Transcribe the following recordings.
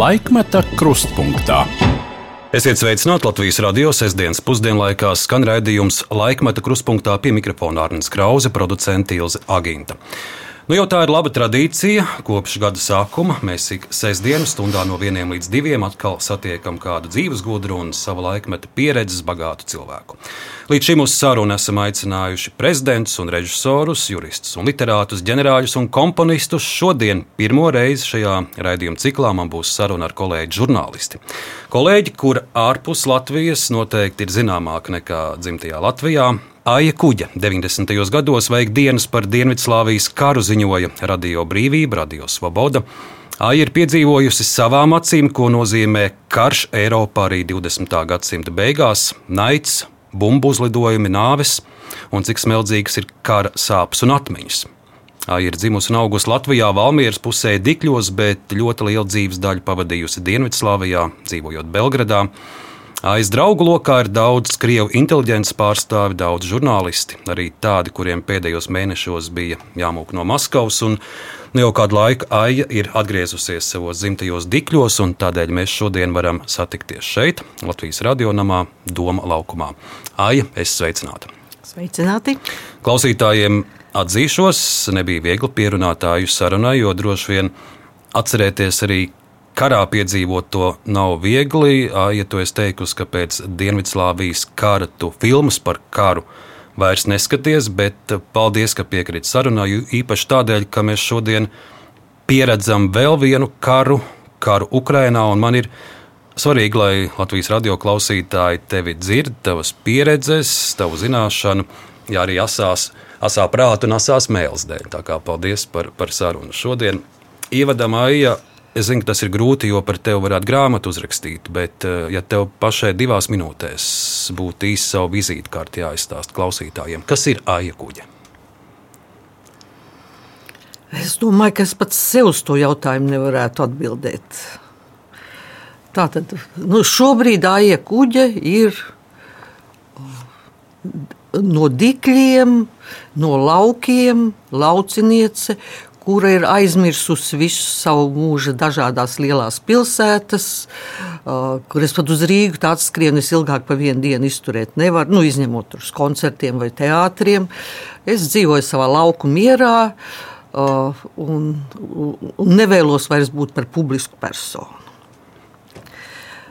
Laikmeta krustpunktā. Esiet sveicināti Latvijas radio sestdienas pusdienlaikā skan raidījums Laikmeta krustpunktā pie mikrofona Arnēs Krause, producents Ilze Aginta. Nu, jau tā ir laba tradīcija. Kopš gada sākuma mēs ik sestdienu stundā no vieniem līdz diviem atkal satiekam kādu dzīves gudru un sava laikmeta pieredzes bagātu cilvēku. Līdz šim uz sarunu esam aicinājuši prezidentus un režisorus, juristus un literātus, ģenerāļus un komponistus. Šodien pirmo reizi šajā raidījuma ciklā man būs saruna ar kolēģi žurnālisti. Kolēģi, kur ārpus Latvijas noteikti ir zināmāka nekā dzimtajā Latvijā. Aija Kuģa 90. gados veikta dienas par Dienvidslāvijas karu ziņoja Radio Brīvība, Radio Svoboda. Aija ir piedzīvojusi savām acīm, ko nozīmē karš Eiropā arī 20. gadsimta beigās - naids, bumbu uzlidojumi, nāves un cik smeldzīgas ir kara sāpes un atmiņas. Aija ir dzimusi un augusi Latvijā, Valmieras pusē, Dikļos, bet ļoti lielu dzīves daļu pavadījusi Dienvidslāvijā, dzīvojot Belgradā. Aiz draugu lokā ir daudz krievu inteliģences pārstāvi, daudz žurnālisti, arī tādi, kuriem pēdējos mēnešos bija jāmūk no Maskavas. Un nu jau kādu laiku Aija ir atgriezusies savos dzimtajos dikļos, un tādēļ mēs šodien varam satikties šeit, Latvijas radionamā, Doma laukumā. Aija, es sveicinātu! Sveicināti! Klausītājiem atzīšos, nebija viegli pierunāt Aiju sarunai, jo droši vien atcerēties arī karā piedzīvot to nav viegli. Ja tu esi teikusi, ka pēc Dienvidslāvijas kara tu filmas par karu vairs neskaties, bet paldies, ka piekrīt sarunā. Īpaši tādēļ, ka mēs šodien pieredzam vēl vienu karu, karu Ukrajinā, un man ir svarīgi, lai Latvijas radio klausītāji tevi dzird, tavas pieredzes, tavu zināšanu, ja arī asās, asā prātu un asās mēls dēļ. Tā kā paldies par, par sarunu šodien. Ievadam Aija Es zinu, ka tas ir grūti, jo par tevi varētu grāmatu uzrakstīt, bet, eh, ja tev pašai divās minūtēs būtu īsi savu vizītkārti jāizstāsta klausītājiem, kas ir aija kuģa? Es domāju, ka es pats sev uz to jautājumu nevarētu atbildēt. Tātad nu, šobrīd aija kuģa ir no dikļiem, no laukiem, lauciniece, kura ir aizmirsusi visu savu mūžu dažādās lielās pilsētas, kur es pat uz Rīgu tāds skrienu ilgāk par vienu dienu izturēt nevaru, nu, izņemot uz koncertiem vai teātriem. Es dzīvoju savā lauku mierā un, un nevēlos vairs būt par publisku personu.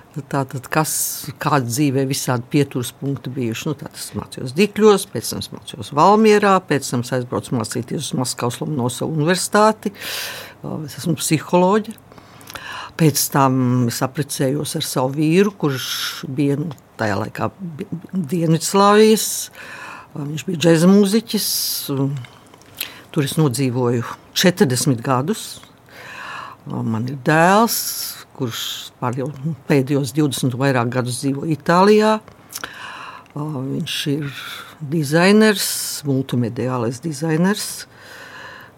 Tātad, kas kāda dzīvē visādi pieturas punkti bijuši. Nu, tad es mācījos Dikļos, pēc tam mācījos Valmierā, pēc tam aizbraucu mācīties uz Maskavas Lomonosova universitāti. Es esmu psiholoģija. Pēc tam es apprecējos ar savu vīru, kurš bija nu, tajā laikā Dienvidslāvijas. Viņš bija džēza mūziķis. Tur es nodzīvoju 40 gadus. Man ir dēls, kurš pēdējos 20 vairāk gadus dzīvo Itālijā. Viņš ir dizainers, multimediālais dizainers.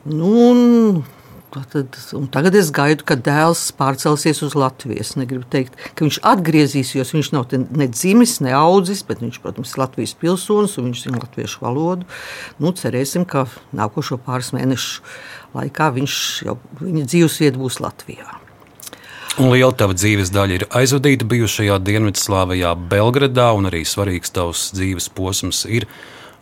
Nu, Tad, tagad es gaidu, kad dēls pārcelsies uz Latviju. Es negribu teikt, ka viņš atgriezīsies. Viņš nav ne dzimis, ne audzis, bet viņš, protams, ir Latvijas pilsonis un viņš zina latviešu valodu. Nu, cerēsim, ka nākošo pāris mēnešu laikā viņš jau, viņa dzīvesvieta būs Latvijā. Un liela tava dzīves daļa ir aizvadīta bijušajā Dienvidslāvijā, Belgradā, un arī svarīgs tavs dzīves posms ir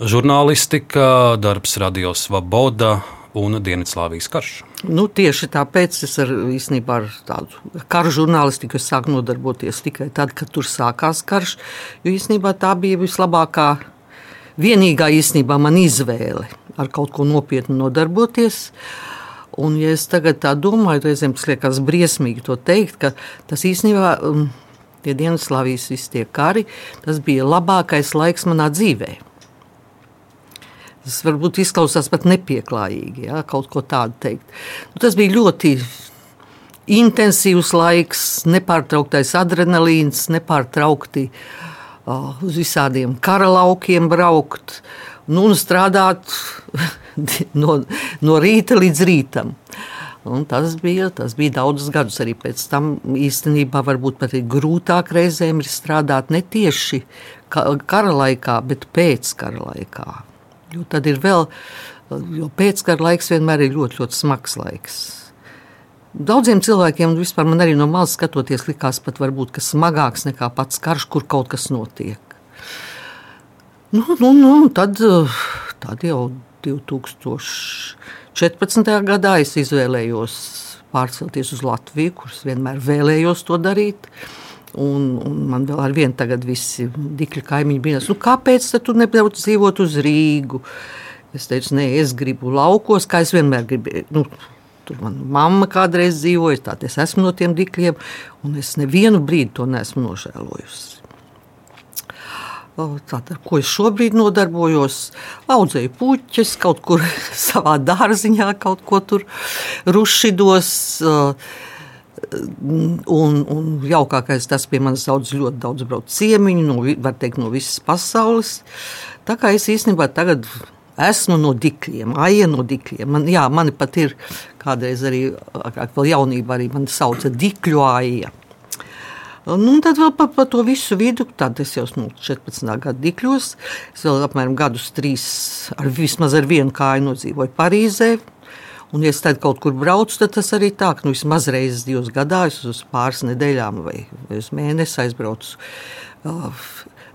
žurnālistika, darbs Radio Svoboda un Dienvidslāvijas karš. Nu, tieši tāpēc es ar, īstenībā ar tādu karu žurnālistiku sāku nodarboties tikai tad, kad tur sākās karš. Jo īstenībā tā bija vislabākā, vienīgā īstenībā man izvēle ar kaut ko nopietnu nodarboties. Uh, Un, ja es tagad tā domāju, reizēm tas liekas briesmīgi to teikt, ka tas īstenībā um, tie Dienvidslāvijas visi tie kari, tas bija labākais laiks manā dzīvē. Tas varbūt izklausās pat nepieklājīgi, ja, kaut ko tādu teikt. Nu, tas bija ļoti intensīvs laiks, nepārtrauktais adrenalīns, nepārtraukti uh, uz visādiem kara laukiem braukt nu, un strādāt no, no rīta līdz rītam. Un tas bija, tas bija daudzus gadus arī pēc tam. Īstenībā varbūt pat grūtāk reizēm ir strādāt ne tieši kara laikā, bet pēc kara laikā. Jo tad ir vēl, jo pēckara laiks vienmēr ir ļoti, ļoti smags laiks. Daudziem cilvēkiem, vispār man arī no malas skatoties, likās pat varbūt, ka smagāks nekā pats karš, kur kaut kas notiek. Nu, nu, nu, tad, tad jau 2014. gadā es izvēlējos pārcelties uz Latviju, kuras vienmēr vēlējos to darīt. Un, un man vēl ar vienu tagad visi dikļu kaimiņi bija. Nu, kāpēc tu nebrauc dzīvot uz Rīgu? Es teicu, nē, es gribu laukos, kā es vienmēr gribēju. Nu, tur manā mamma kādreiz dzīvoja, tad es esmu no tiem dikļiem, un es nevienu brīdi to neesmu nožēlojusi. Tātad, ko es šobrīd nodarbojos? Audzēju puķus, kaut kur savā dārziņā, kaut ko tur rušidos. Un, un jaukākais tas pie manis daudz, ļoti daudz brauc ciemiņu, no, var teikt, no visas pasaules. Tā kā es īstenībā tagad esmu no dikļiem, aija no dikļiem. Man, jā, mani pat ir kādreiz arī, vēl jaunībā arī mani sauca dikļu aija. Nu, tad vēl par pa to visu vidu, tad es jau esmu 14 gadu dikļos. Es vēl apmēram gadus trīs, ar, vismaz ar vienu kāju nodzīvoju Parīzē. Un, ja es tad kaut kur braucu, tad tas arī tā, ka nu, vismaz reizes divos gados, uz pāris nedēļām vai, vai uz mēnesi aizbraucu. Uh,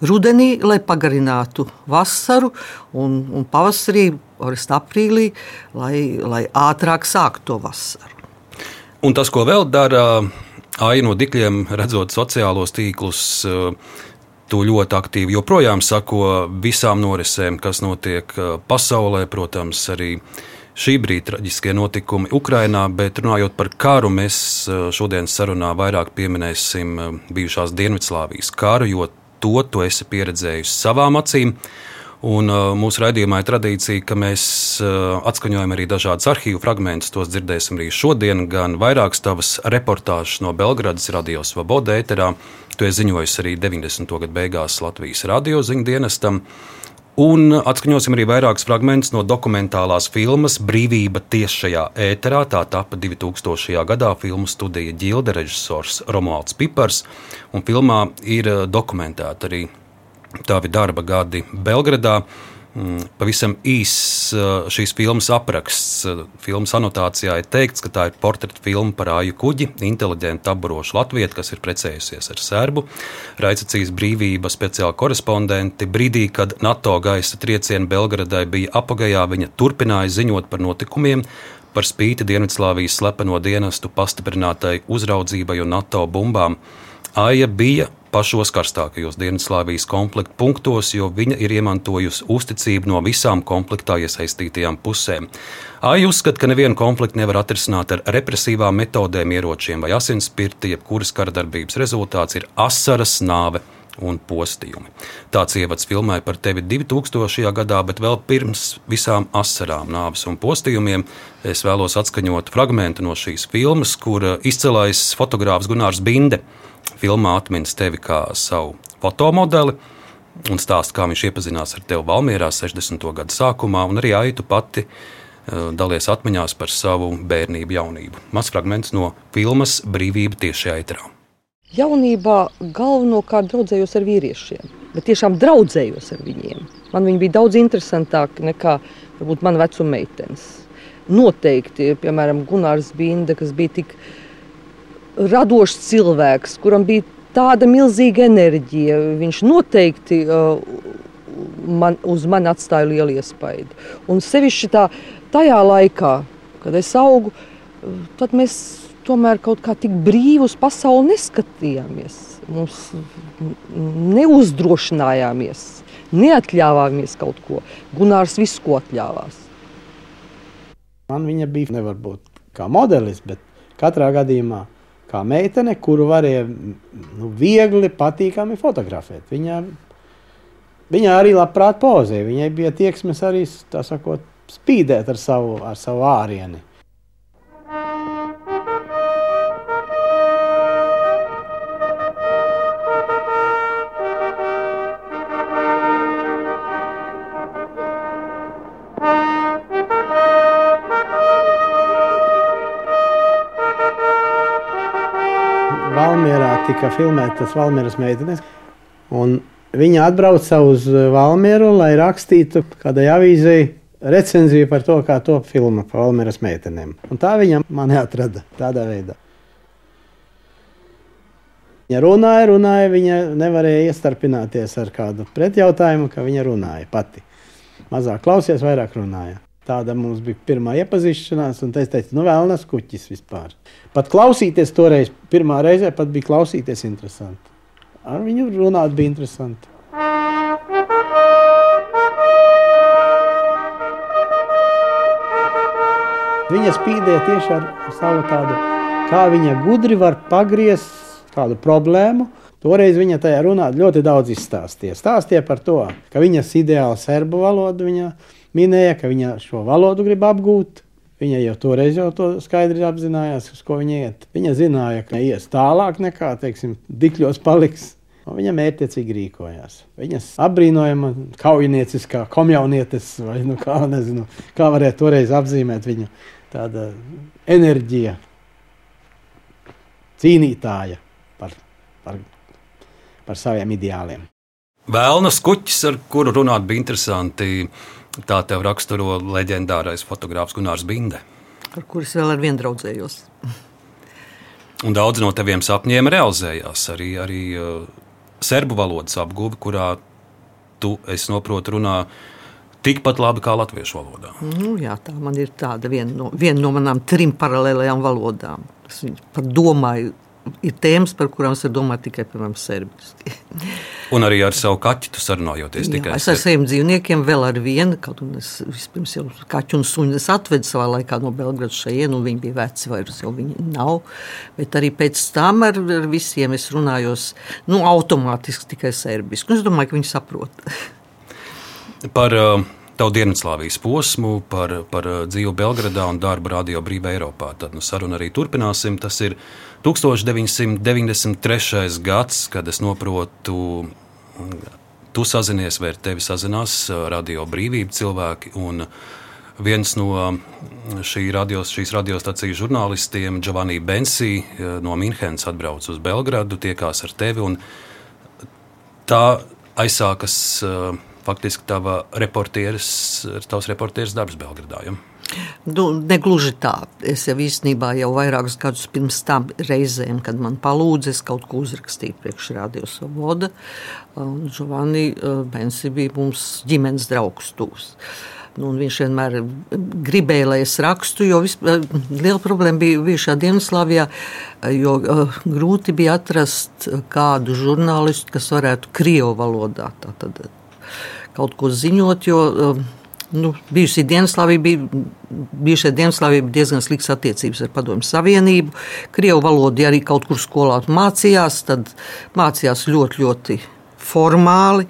rudenī, lai pagarinātu vasaru, un, un pavasarī, orest aprīlī, lai, lai ātrāk sāktu to vasaru. Un tas, ko vēl dara Aina no Dikļiem, redzot sociālos tīklus, to ļoti aktīvi joprojām sako visām norisēm, kas notiek pasaulē, protams, arī šī brīža traģiskie notikumi Ukrajinā, bet runājot par karu, mēs eh, šodienas sarunā vairāk pieminēsim eh, bijušās Dienvidslāvijas karu, jo to tu esi pieredzējusi savām acīm. Un, uh, mūsu raidījumā ir tradīcija, ka mēs uh, atskaņojam arī dažādas arhīvu fragmentus. Tos dzirdēsim arī šodien, gan vairākas tavas reportāžas no Belgradas radio Svoboda ēterā. Tu esi ziņojis arī 90. gadu beigās Latvijas radio ziņu dienestam. Un atskaņosim arī vairākus fragmentus no dokumentālās filmas Brīvība tieši šajā ēterā. Tā tapa 2000. gadā filmu studija ģilde režisors Romualds Pipars. Un filmā ir eh, dokumentēta arī tavi darba gadi Belgradā. Mm, pavisam īss šīs filmas apraksts. Filmas anotācijā ir teikts, ka tā ir portreta filma par āju kuģi, inteliģentu apburošu latvieti, kas ir precējusies ar serbu. Raicacīs brīvība speciāla korespondenti. Brīdī, kad NATO gaisa triecieni Belgradai bija apagajā, viņa turpināja ziņot par notikumiem, par spīti Dienvidslāvijas slepeno dienestu pastiprinātai uzraudzībai un NATO bumbām. Aija bija pašos karstākajos Dienvidslāvijas konflikta punktos, jo viņa ir iemantojusi uzticību no visām konfliktā iesaistītajām pusēm. Aija uzskata, ka nevienu konfliktu nevar atrisināt ar represīvām metodēm, ieročiem vai asinspirti, jebkuras kara darbības rezultāts ir asaras nāve un postījumi. Tāds ievads filmai par tevi 2000. gadā, bet vēl pirms visām asarām, nāves un postījumiem es vēlos atskaņot fragment no šīs filmas, kur izcilais fotogrāfs Gunārs Binde filmā atminas tevi kā savu fotomodeli. Un stāsta, kā viņš iepazinās ar tevi Valmjerā 60. gada sākumā, un arī Aitu pati uh, dalies atmiņās par savu bērnību, jaunību. Mazs fragments no filmas Brīvība tiešajā etrā. Jaunībā galvenokārt draudzējos ar vīriešiem, bet tiešām draudzējos ar viņiem. Man viņi bija daudz interesantāki nekā varbūt mana vecuma meitenes. Noteikti, piemēram, Gunārs Binde, kas bija tik radošs cilvēks, kuram bija tāda milzīga enerģija. Viņš noteikti uh, man, uz mani atstāja lielu iespaidu. Un sevišķi tā, tajā laikā, kad es augu, tad mēs tomēr kaut kā tik brīvi uz pasauli neskatījāmies. Mums neuzdrošinājāmies, neatļāvāmies kaut ko. Gunārs visu ko atļāvās. Man viņa bija nevar būt kā modelis, bet katrā gadījumā kā meitene, kuru varēja nu, viegli, patīkami fotografēt. Viņa, viņa arī labprāt pozēja. Viņai bija tieksmes arī sakot, spīdēt ar savu, ar savu ārieni. Tika filmētas Valmieras meitenes. Un viņa atbrauca uz Valmieru, lai rakstītu kādai avīzei recenziju par to, kā top filma par Valmīras meitenēm. Un tā viņa mani atrada tādā veidā. Viņa runāja, runāja, viņa nevarēja iestarpināties ar kādu pretjautājumu, ka viņa runāja pati. Mazāk klausies, vairāk runāja. Tāda mums bija pirmā iepazīšanās, un es teicu, nu, vēl nes kuķis vispār. Pat klausīties toreiz, pirmā reize pat bija klausīties interesanti. Ar viņu runāt bija interesanti. Viņa spīdēja tieši ar savu tādu, kā viņa gudri var pagriezt kādu problēmu. Toreiz viņa tajā runā ļoti daudz izstāstīja. Stāstīja par to, ka viņas ideāla serbu valodu viņa minēja, ka viņa šo valodu grib apgūt. Viņa jau toreiz jau to skaidri apzinājās, uz ko viņa iet. Viņa zināja, ka ies tālāk nekā, teiksim, dikļos paliks. Un viņa mērķiecīgi rīkojās. Viņas apbrīnojama kaujinieciskā komjaunietes, vai nu kā, nezinu, kā varētu toreiz apzīmēt viņu tāda enerģija, cīnītāja par, par, par saviem ideāliem. Vēlnas kuģis, ar kuru runāt bija interesanti, tā tev raksturo leģendārais fotogrāfs Gunārs Binde. Ar kuras vēl ar vienu draudzējos. Un daudz no taviem sapņiem realizējās. Arī, arī uh, serbu valodas apguve, kurā tu, es noprotu, runā tikpat labi kā latviešu valodā. Nu, jā, tā man ir tāda viena no, viena no manām trim paralēlējām valodām. Es pat domāju, ir tēmas, par kurām es domāju tikai piemēram serbiski. Un arī ar savu kaķu tu sarunājoties tikai es ar saviem dzīvniekiem vēl ar vienu, kaut un es vispirms jau kaķu un suņu es atvedu savā laikā no Belgradas šeit, un viņi bija veci, vairs jau viņi nav. Bet arī pēc tam ar, ar visiem es runājos, nu, automātiski tikai serbiski. Es domāju, ka viņi saprot. par uh, tavu Dienvidslāvijas posmu, par, par uh, dzīvi Belgradā un darbu Radio Brīvā Eiropā. Tad nu, sarunu arī turpināsim. Tas ir 1993. gads, kad es noprotu, tu sazinies vai ar tevi sazinās uh, Radio Brīvība cilvēki. Viens no šī radios, šīs radiostacijas žurnālistiem, Giovanni Bensi uh, no Minhenes, atbrauc uz Belgradu, tiekās ar tevi. Tā aizsākas uh, faktiski tava reportieris, tavs reportieris darbs Belgradā. Ja? Nu, negluži tā. Es jau īstenībā jau vairākus gadus pirms tam reizēm, kad man palūdza, es kaut ko uzrakstīju priekš Radio Svoboda. Un Giovanni eh, Bensi bija mums ģimenes draugs tūs. Nu, viņš vienmēr gribēja, lai es rakstu, jo vispār, eh, liela problēma bija bijušā Dienvidslāvijā, eh, jo uh, grūti bija atrast kādu žurnālistu, kas varētu krievu valodā tātad, kaut ko ziņot, jo uh, nu, bijusī Dienaslavija bija, bijušai Dienaslavija bija diezgan slikts attiecības ar Padomju Savienību. Krievu valodu arī kaut kur skolā mācījās, tad mācījās ļoti, ļoti formāli.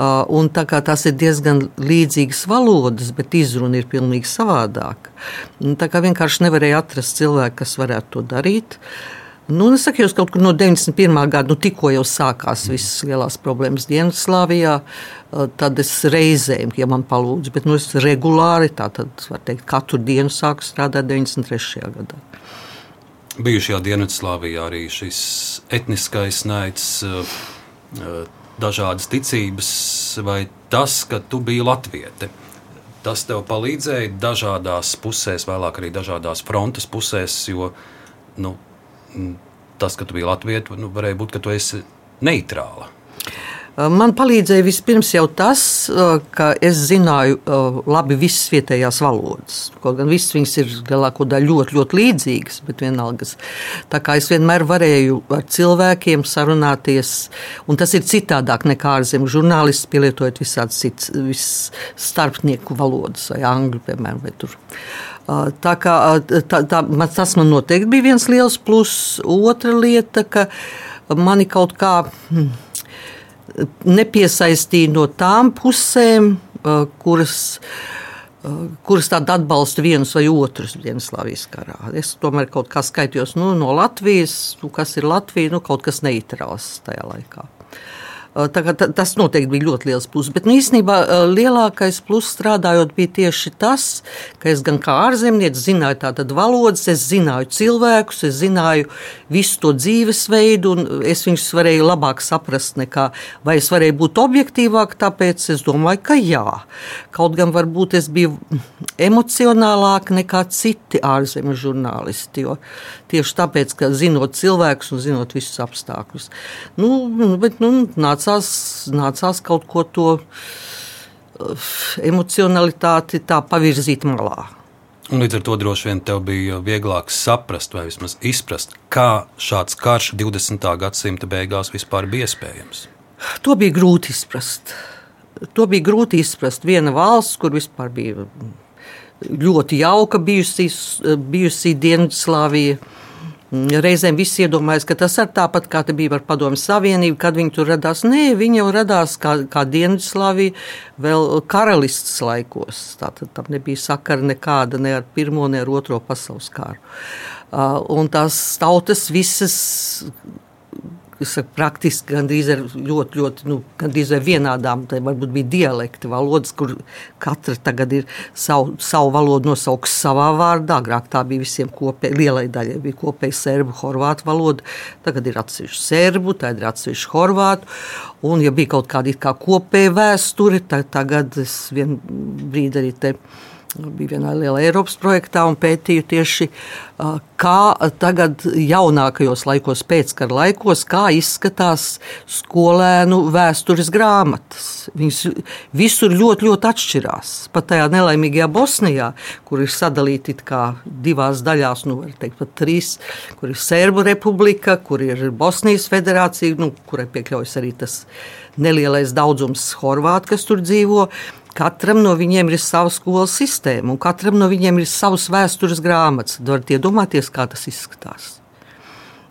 Un tā kā tās ir diezgan līdzīgas valodas, bet izruna ir pilnīgi savādāka. Tā kā vienkārši nevarēja atrast cilvēku, kas varētu to darīt. Uh, Nu, es saku, jūs kaut kur no 91. gada, nu, tikko jau sākās visas lielās problēmas Dienvidslāvijā, tad es reizēm, ja man palūdzu, bet nu, es regulāri, tātad, var teikt, katru dienu sāku strādāt 93. gadā. Bijušajā Dienvidslāvijā arī šis etniskais naids, dažādas ticības, vai tas, ka tu biji latviete, tas tev palīdzēja dažādās pusēs, vēlāk arī dažādās frontes pusēs, jo, nu, tas, ka tu biji Latvijas, nu, varēja būt, ka tu esi neitrāla. Man palīdzēja vispirms jau tas, ka es zināju labi visas vietējās valodas. Kaut gan visas viņas ir lielāko daļu ļoti, ļoti līdzīgas, bet vienalga. Tā kā es vienmēr varēju ar cilvēkiem sarunāties, un tas ir citādāk nekā ārzemju žurnālists, pielietojot visādas citas starpnieku valodas, vai angļu, piemēram, vai tur. Tā kā, tā, tā, tas man noteikti bija viens liels pluss. Otra lieta, ka mani kaut kā hm, nepiesaistīja no tām pusēm, kuras, kuras tādu atbalsta vienus vai otrus Dienaslāvijas karā. Es tomēr kaut kā skaitījos nu, no Latvijas, nu, kas ir Latvija, nu, kaut kas neitrāls tajā laikā. Tas noteikti bija ļoti liels pluss. Bet nu, īstenībā lielākais pluss strādājot bija tieši tas, ka es gan kā ārzemniecis zināju tātad valodas, es zināju cilvēkus, es zināju visu to dzīvesveidu, un es viņus varēju labāk saprast nekā, vai es varēju būt objektīvāk, tāpēc es domāju, ka jā. Kaut gan varbūt es biju emocionālāk nekā citi ārzemju žurnālisti, tieši tāpēc, ka zinot cilvēkus un zinot visus apstākļus. Nu, bet, nu, nāc nācās, nācās kaut ko to uh, emocionalitāti tā pavirzīt malā. Un līdz ar to droši vien tev bija vieglāk saprast, vai vismaz izprast, kā šāds karš 20. gadsimta beigās vispār bija iespējams. To bija grūti izprast. To bija grūti izprast. Viena valsts, kur vispār bija ļoti jauka bijusi, bijusi Dienvidslāvija Reizēm viss iedomājas, ka tas ir tāpat kā bija ar Padomu Savienību, kad viņi tur radās. Nē, viņi jau radās kā, kā Dienvidslāvija vēl karalistas laikos. Tātad tam nebija sakara nekāda ne ar Pirmo, ne ar Otro pasaules kāru. Uh, un tās tautas visas saku, praktiski gandrīz ar ļoti, ļoti nu, gandrīz vienādām, tai varbūt bija dialekti, valodas, kur katra tagad ir savu, savu valodu nosauks savā vārdā. Agrāk tā bija visiem kopēji, lielai daļai bija kopēji serbu, horvātu valoda. Tagad ir atsevišķi serbu, tad ir atsevišķi horvātu. Un, ja bija kaut kāda kā kopēja vēsture, tad tagad es vienu brīdi arī te bija vienā lielā Eiropas projektā un pētīju tieši, kā tagad jaunākajos laikos, pēckara laikos, kā izskatās skolēnu vēstures grāmatas. Viņas visur ļoti, ļoti atšķirās. Pat tajā nelaimīgajā Bosnijā, kur ir sadalīti divās daļās, nu, teikt, pat trīs, kur ir Sērbu republika, kur ir Bosnijas federācija, nu, kurai piekļaujas arī tas nelielais daudzums horvātu, kas tur dzīvo. Katram no viņiem ir sava skolas sistēma, un katram no viņiem ir savs vēstures grāmatas. Varat iedomāties, kā tas izskatās.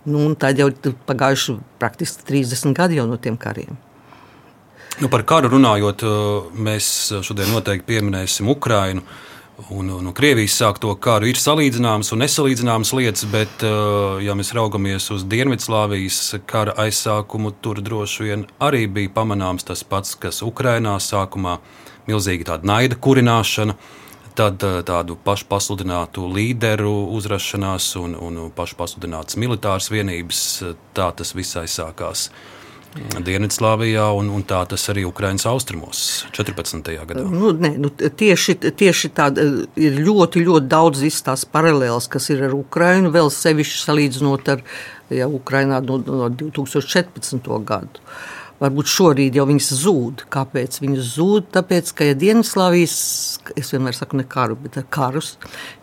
Nu, tad jau ir pagājuši praktiski 30 gadi no tiem kariem. Nu, par karu runājot, mēs šodien noteikti pieminēsim Ukrajinu. Un, un, un Krievijas sākto karu ir salīdzināmas un nesalīdzināmas lietas, bet, ja mēs raugamies uz Dienvidslāvijas kara aizsākumu, tur droši vien arī bija pamanāms tas pats, kas Ukrajinā sākumā milzīga tāda naida kurināšana. Tad eh, tādu pašu pasludinātu līderu uzrašanās un, un pašu pasludinātas militāras vienības. Tā tas viss aizsākās. Dienvidslāvijā, un, un tā tas arī Ukraiņas austrumos 14. gadā. Nu, ne, nu, tieši tieši tāda ir ļoti, ļoti daudz tās paralēlas, kas ir ar Ukraiņu, vēl sevišķi salīdzinot ar ja, Ukraiņā no, no 2014. gadu. Varbūt šorīt jau viņas zūd. Kāpēc viņas zūd? Tāpēc, ka ja Dienvidslāvijas, es vienmēr saku ne karu, bet karus,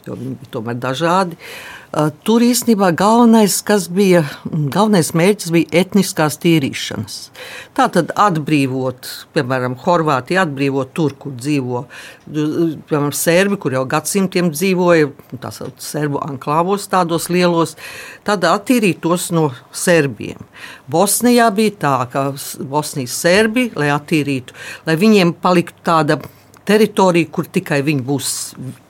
jo viņi bija tomēr dažādi. Uh, Tur īstenībā galvenais, bija, galvenais mērķis bija etniskās tīrīšanas. Tā tad atbrīvot, piemēram, Horvātiju, atbrīvot tur, kur dzīvo piemēram, serbi, kur jau gadsimtiem dzīvoja, tā saucamā serbu anklāvos, tādos lielos, tad attīrīt tos no serbiem. Bosnijā bija tā, ka Bosnijas serbi, lai attīrītu, lai viņiem paliktu tāda teritorija, kur tikai viņi būs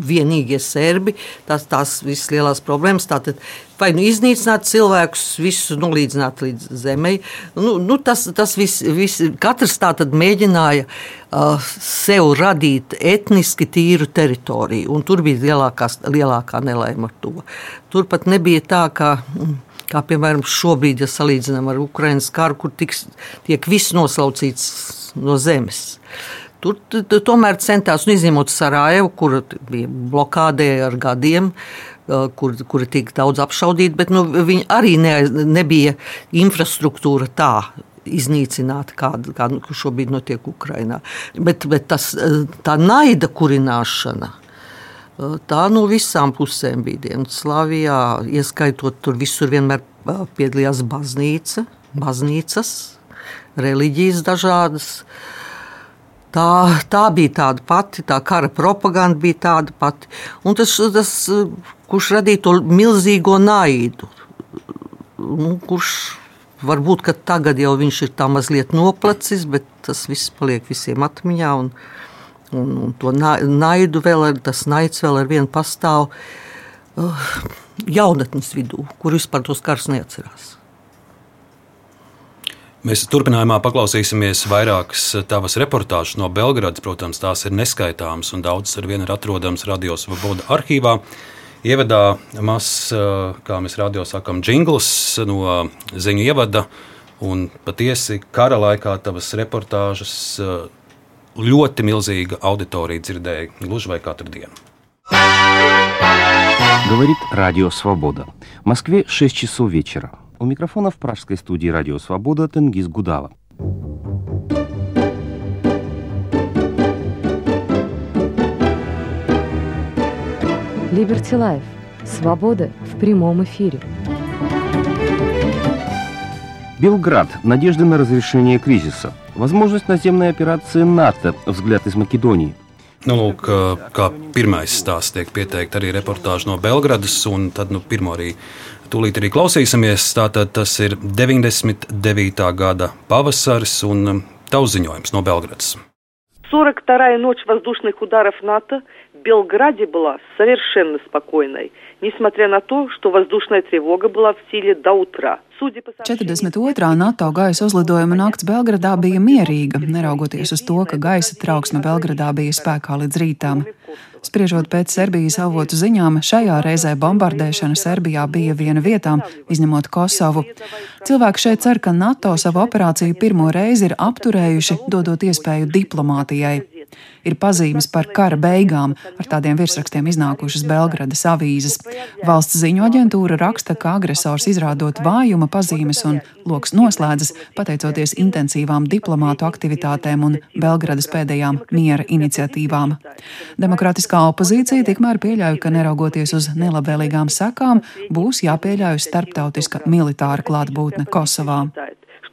vienīgie serbi. Tas tās visas lielās problēmas. Tātad, vai nu iznīcināt cilvēkus, visus nolīdzināt līdz zemei. Nu, nu, tas tas viss, vis, katrs tā tad mēģināja uh, sev radīt etniski tīru teritoriju, un tur bija lielākā, lielākā nelaime ar to. Tur pat nebija tā, ka. Mm, kā piemēram šobrīd, ja salīdzinām ar Ukraiņas karu, kur tiks, tiek viss noslaucīts no zemes. Tur tomēr centās, nu, izņemot Sarajevu, kur bija blokādē ar gadiem, kur, kur tika daudz apšaudīti, bet nu, viņi arī ne, nebija infrastruktūra tā iznīcināta, kāda kā, nu, šobrīd notiek Ukrajinā. Bet, bet tas, tā naida kurināšana. Tā no visām pusēm bija Dienvidslāvijā, ieskaitot tur visur vienmēr piedalījās baznīca, baznīcas, reliģijas dažādas. Uh, Tā, tā bija tāda pati, tā kara propaganda bija tāda pati. Un tas, tas kurš radīja to milzīgo naidu, nu, kurš varbūt tagad jau ir tā mazliet noplacis, bet tas viss paliek visiem atmiņā. Un, un, un to naidu vēl ar, tas naids vēl ar vienu pastāv uh, jaunatnes vidū, kur vispār tos karus neatcerās. Mēs turpinājumā paklausīsimies vairākas tavas reportāžas no Belgradas. Protams, tās ir neskaitāmas un daudzas ar vienu ir atrodamas Radio Svoboda arhīvā. Ievadā mazs, kā mēs radio sakām, jingls no ziņu ievada. Un patiesi kara laikā tavas reportāžas ļoti milzīga auditorija dzirdēja gluži vai katru dienu. Говорит Радио Свобода. В Москве 6 часов вечера. У микрофона в пражской студии «Радио Свобода» Тенгиз Гудава. Liberty Life. Свобода в прямом эфире. Белград. Надежды на разрешение кризиса. Возможность наземной операции НАТО. Взгляд из Македонии. Nu, lūk, kā pirmais stāsts tiek pieteikts arī reportāža no Belgradas, un tad nu, pirmo arī tūlīt arī klausīsimies. Tātad tas ir 99. gada pavasaris un tavs ziņojums no Belgradas. 42-я ночь воздушных ударов НАТО в Белграде была совершенно спокойной, несмотря на то, что воздушная тревога была в силе до утра. 42. NATO gaisa uzlidojuma nakts Belgradā bija mierīga, neraugoties uz to, ka gaisa trauksme Belgradā bija spēkā līdz rītām. Spriežot pēc Serbijas avotu ziņām, šajā reizē bombardēšana Serbijā bija viena vietām, izņemot Kosovu. Cilvēki šeit cer, ka NATO savu operāciju pirmo reizi ir apturējuši, dodot iespēju diplomātijai ir pazīmes par kara beigām, ar tādiem virsrakstiem iznākušas Belgradas avīzes. Valsts ziņu aģentūra raksta, ka agresors izrādot vājuma pazīmes un loks noslēdzas pateicoties intensīvām diplomātu aktivitātēm un Belgradas pēdējām miera iniciatīvām. Demokrātiskā opozīcija tikmēr pieļauj, ka neraugoties uz nelabvēlīgām sekām, būs jāpieļauj starptautiska militāra klātbūtne Kosovā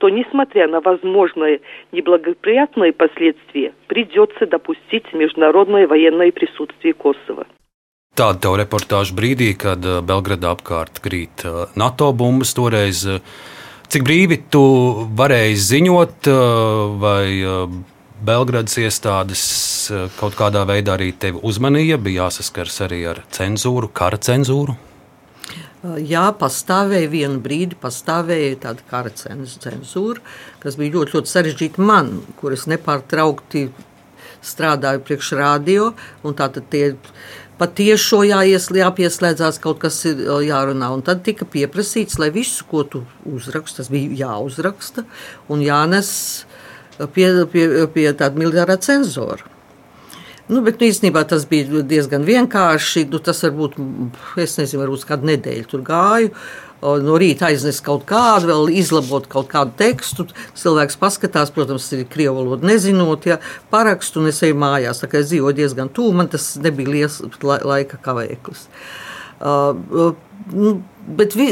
что, несмотря на возможные неблагоприятные последствия, придется допустить международное военное присутствие Косово. Tāda tev reportāža brīdī, kad Belgradā apkārt krīt NATO bumbas toreiz. Cik brīvi tu varēji ziņot, vai Belgradas iestādes kaut kādā veidā arī tevi uzmanīja, bija jāsaskars arī ar cenzūru, kara cenzūru? Jā, pastāvēja vienu brīdi, pastāvēja tāda kara cenzūra, kas bija ļoti, ļoti sarežģīta man, kuras nepārtraukti strādāju priekš radio. Tātad tie patiešo jāpieslēdzās, kaut kas ir jārunā. Un tad tika pieprasīts, lai visu, ko tu uzraksti, tas bija jāuzraksta un jānes pie, pie, pie tāda militārā cenzora. Nu, bet nu, īstenībā tas bija diezgan vienkārši. Nu, tas varbūt, es nezinu, varbūt kādu nedēļu tur gāju. No rīta aiznes kaut kādu, vēl izlabot kaut kādu tekstu. Cilvēks paskatās, protams, ir krievu valoda nezinot, ja parakstu un es eju mājās. Tā kā es dzīvoju diezgan tuvu, man tas nebija liels laika kavēklis. Uh, nu, bet vi,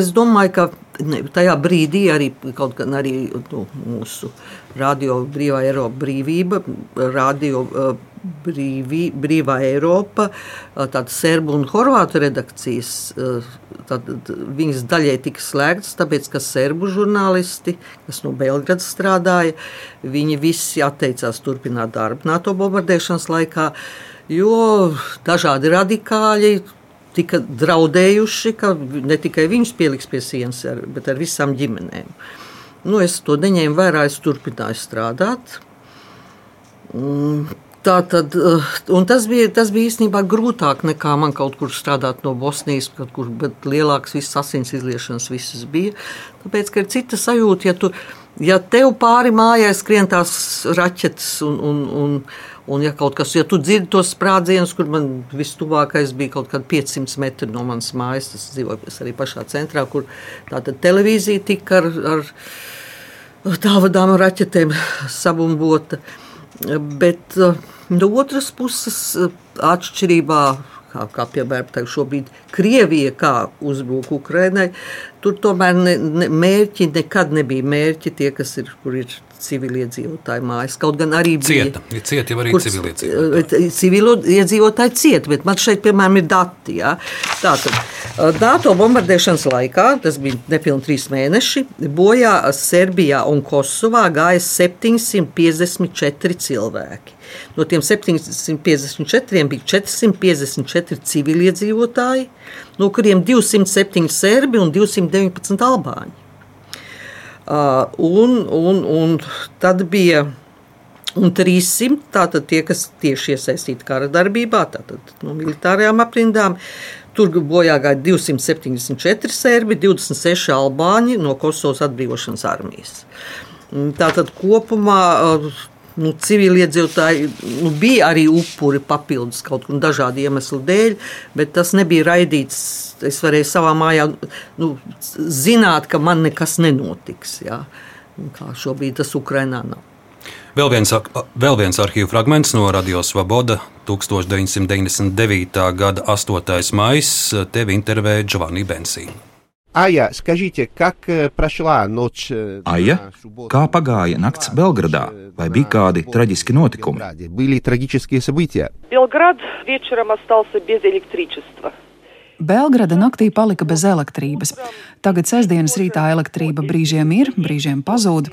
es domāju, ka ne, tajā brīdī arī arī nu, mūsu radio brīvā Eiropa brīvība, radio uh, brīvī, brīvā Eiropa, tāda serbu un horvātu redakcijas, tad viņas daļai tika slēgtas, tāpēc, ka serbu žurnālisti, kas no Belgradas strādāja, viņi visi atteicās turpināt darbu NATO bombardēšanas laikā, jo dažādi radikāļi tika draudējuši, ka ne tikai viņus pieliks pie sienas, bet ar visām ģimenēm. Nu, es to neņēmu vērā, es turpināju strādāt. Tā tad, eh, tas bija, tas bija īstenībā grūtāk nekā man kaut kur strādāt no Bosnijas, kur lielākas visas asins izliešanas visas bija. Tāpēc, ka ir cita sajūta, ja, tu, ja tev pāri mājai skrien tās raķetes un, un, un, un ja kaut kas, ja tu dzirdi tos sprādzienus, kur man vistuvākais bija kaut kādi 500 metri no manas mājas, tas dzīvojas arī pašā centrā, kur tāda televīzija tika ar, ar tālvadām raķetēm sabumbota. Bet uh, No otras puses, atšķirībā kā, kā piemēram šobrīd Krievija, kā uzbruk Ukrainai, tur tomēr ne, ne, mērķi nekad nebija mērķi tie, kas ir, kur ir civiliedzīvotāju mājas. Kaut gan arī bija cieta, ir cieta jau arī civiliedzīvotāji. Civiliedzīvotāji cieta, bet man šeit, piemēram, ir dati. Ja? Tātad, NATO bombardēšanas laikā, tas bija nepilni trīs mēneši, bojā Serbijā un Kosovā gāja 754 cilvēki. No tiem 754 bija 454 civiliedzīvotāji, no kuriem 207 serbi un 219 albāņi. Uh, un, un, un tad bija un 300 tātad tie, kas tieši iesaistīti kara darbībā, tātad no militārajām aprindām. Tur bojā gāja 274 serbi, 26 albāņi no Kosovas atbrīvošanas armijas. Tātad kopumā nu, civiliedzīvotāji nu, bija arī upuri papildus kaut kādiem dažādu iemeslu dēļ, bet tas nebija raidīts. Es varēju savā mājā nu, zināt, ka man nekas nenotiks. Jā. Kā šobrīd tas Ukrainā nav. Vēl viens, vēl viens arhīvu fragments no Radio Svoboda 1999. gada 8. maija tevi intervēja Giovanni Bensīna. Aija, скажите, как прошла ночь? Aija, kā pagāja nakts Belgradā? Vai bija kādi traģiski notikumi? Были трагические события. Белград вечером остался без электричества. Belgrada naktī palika bez elektrības. Tagad sestdienas rītā elektrība brīžiem ir, brīžiem pazūd.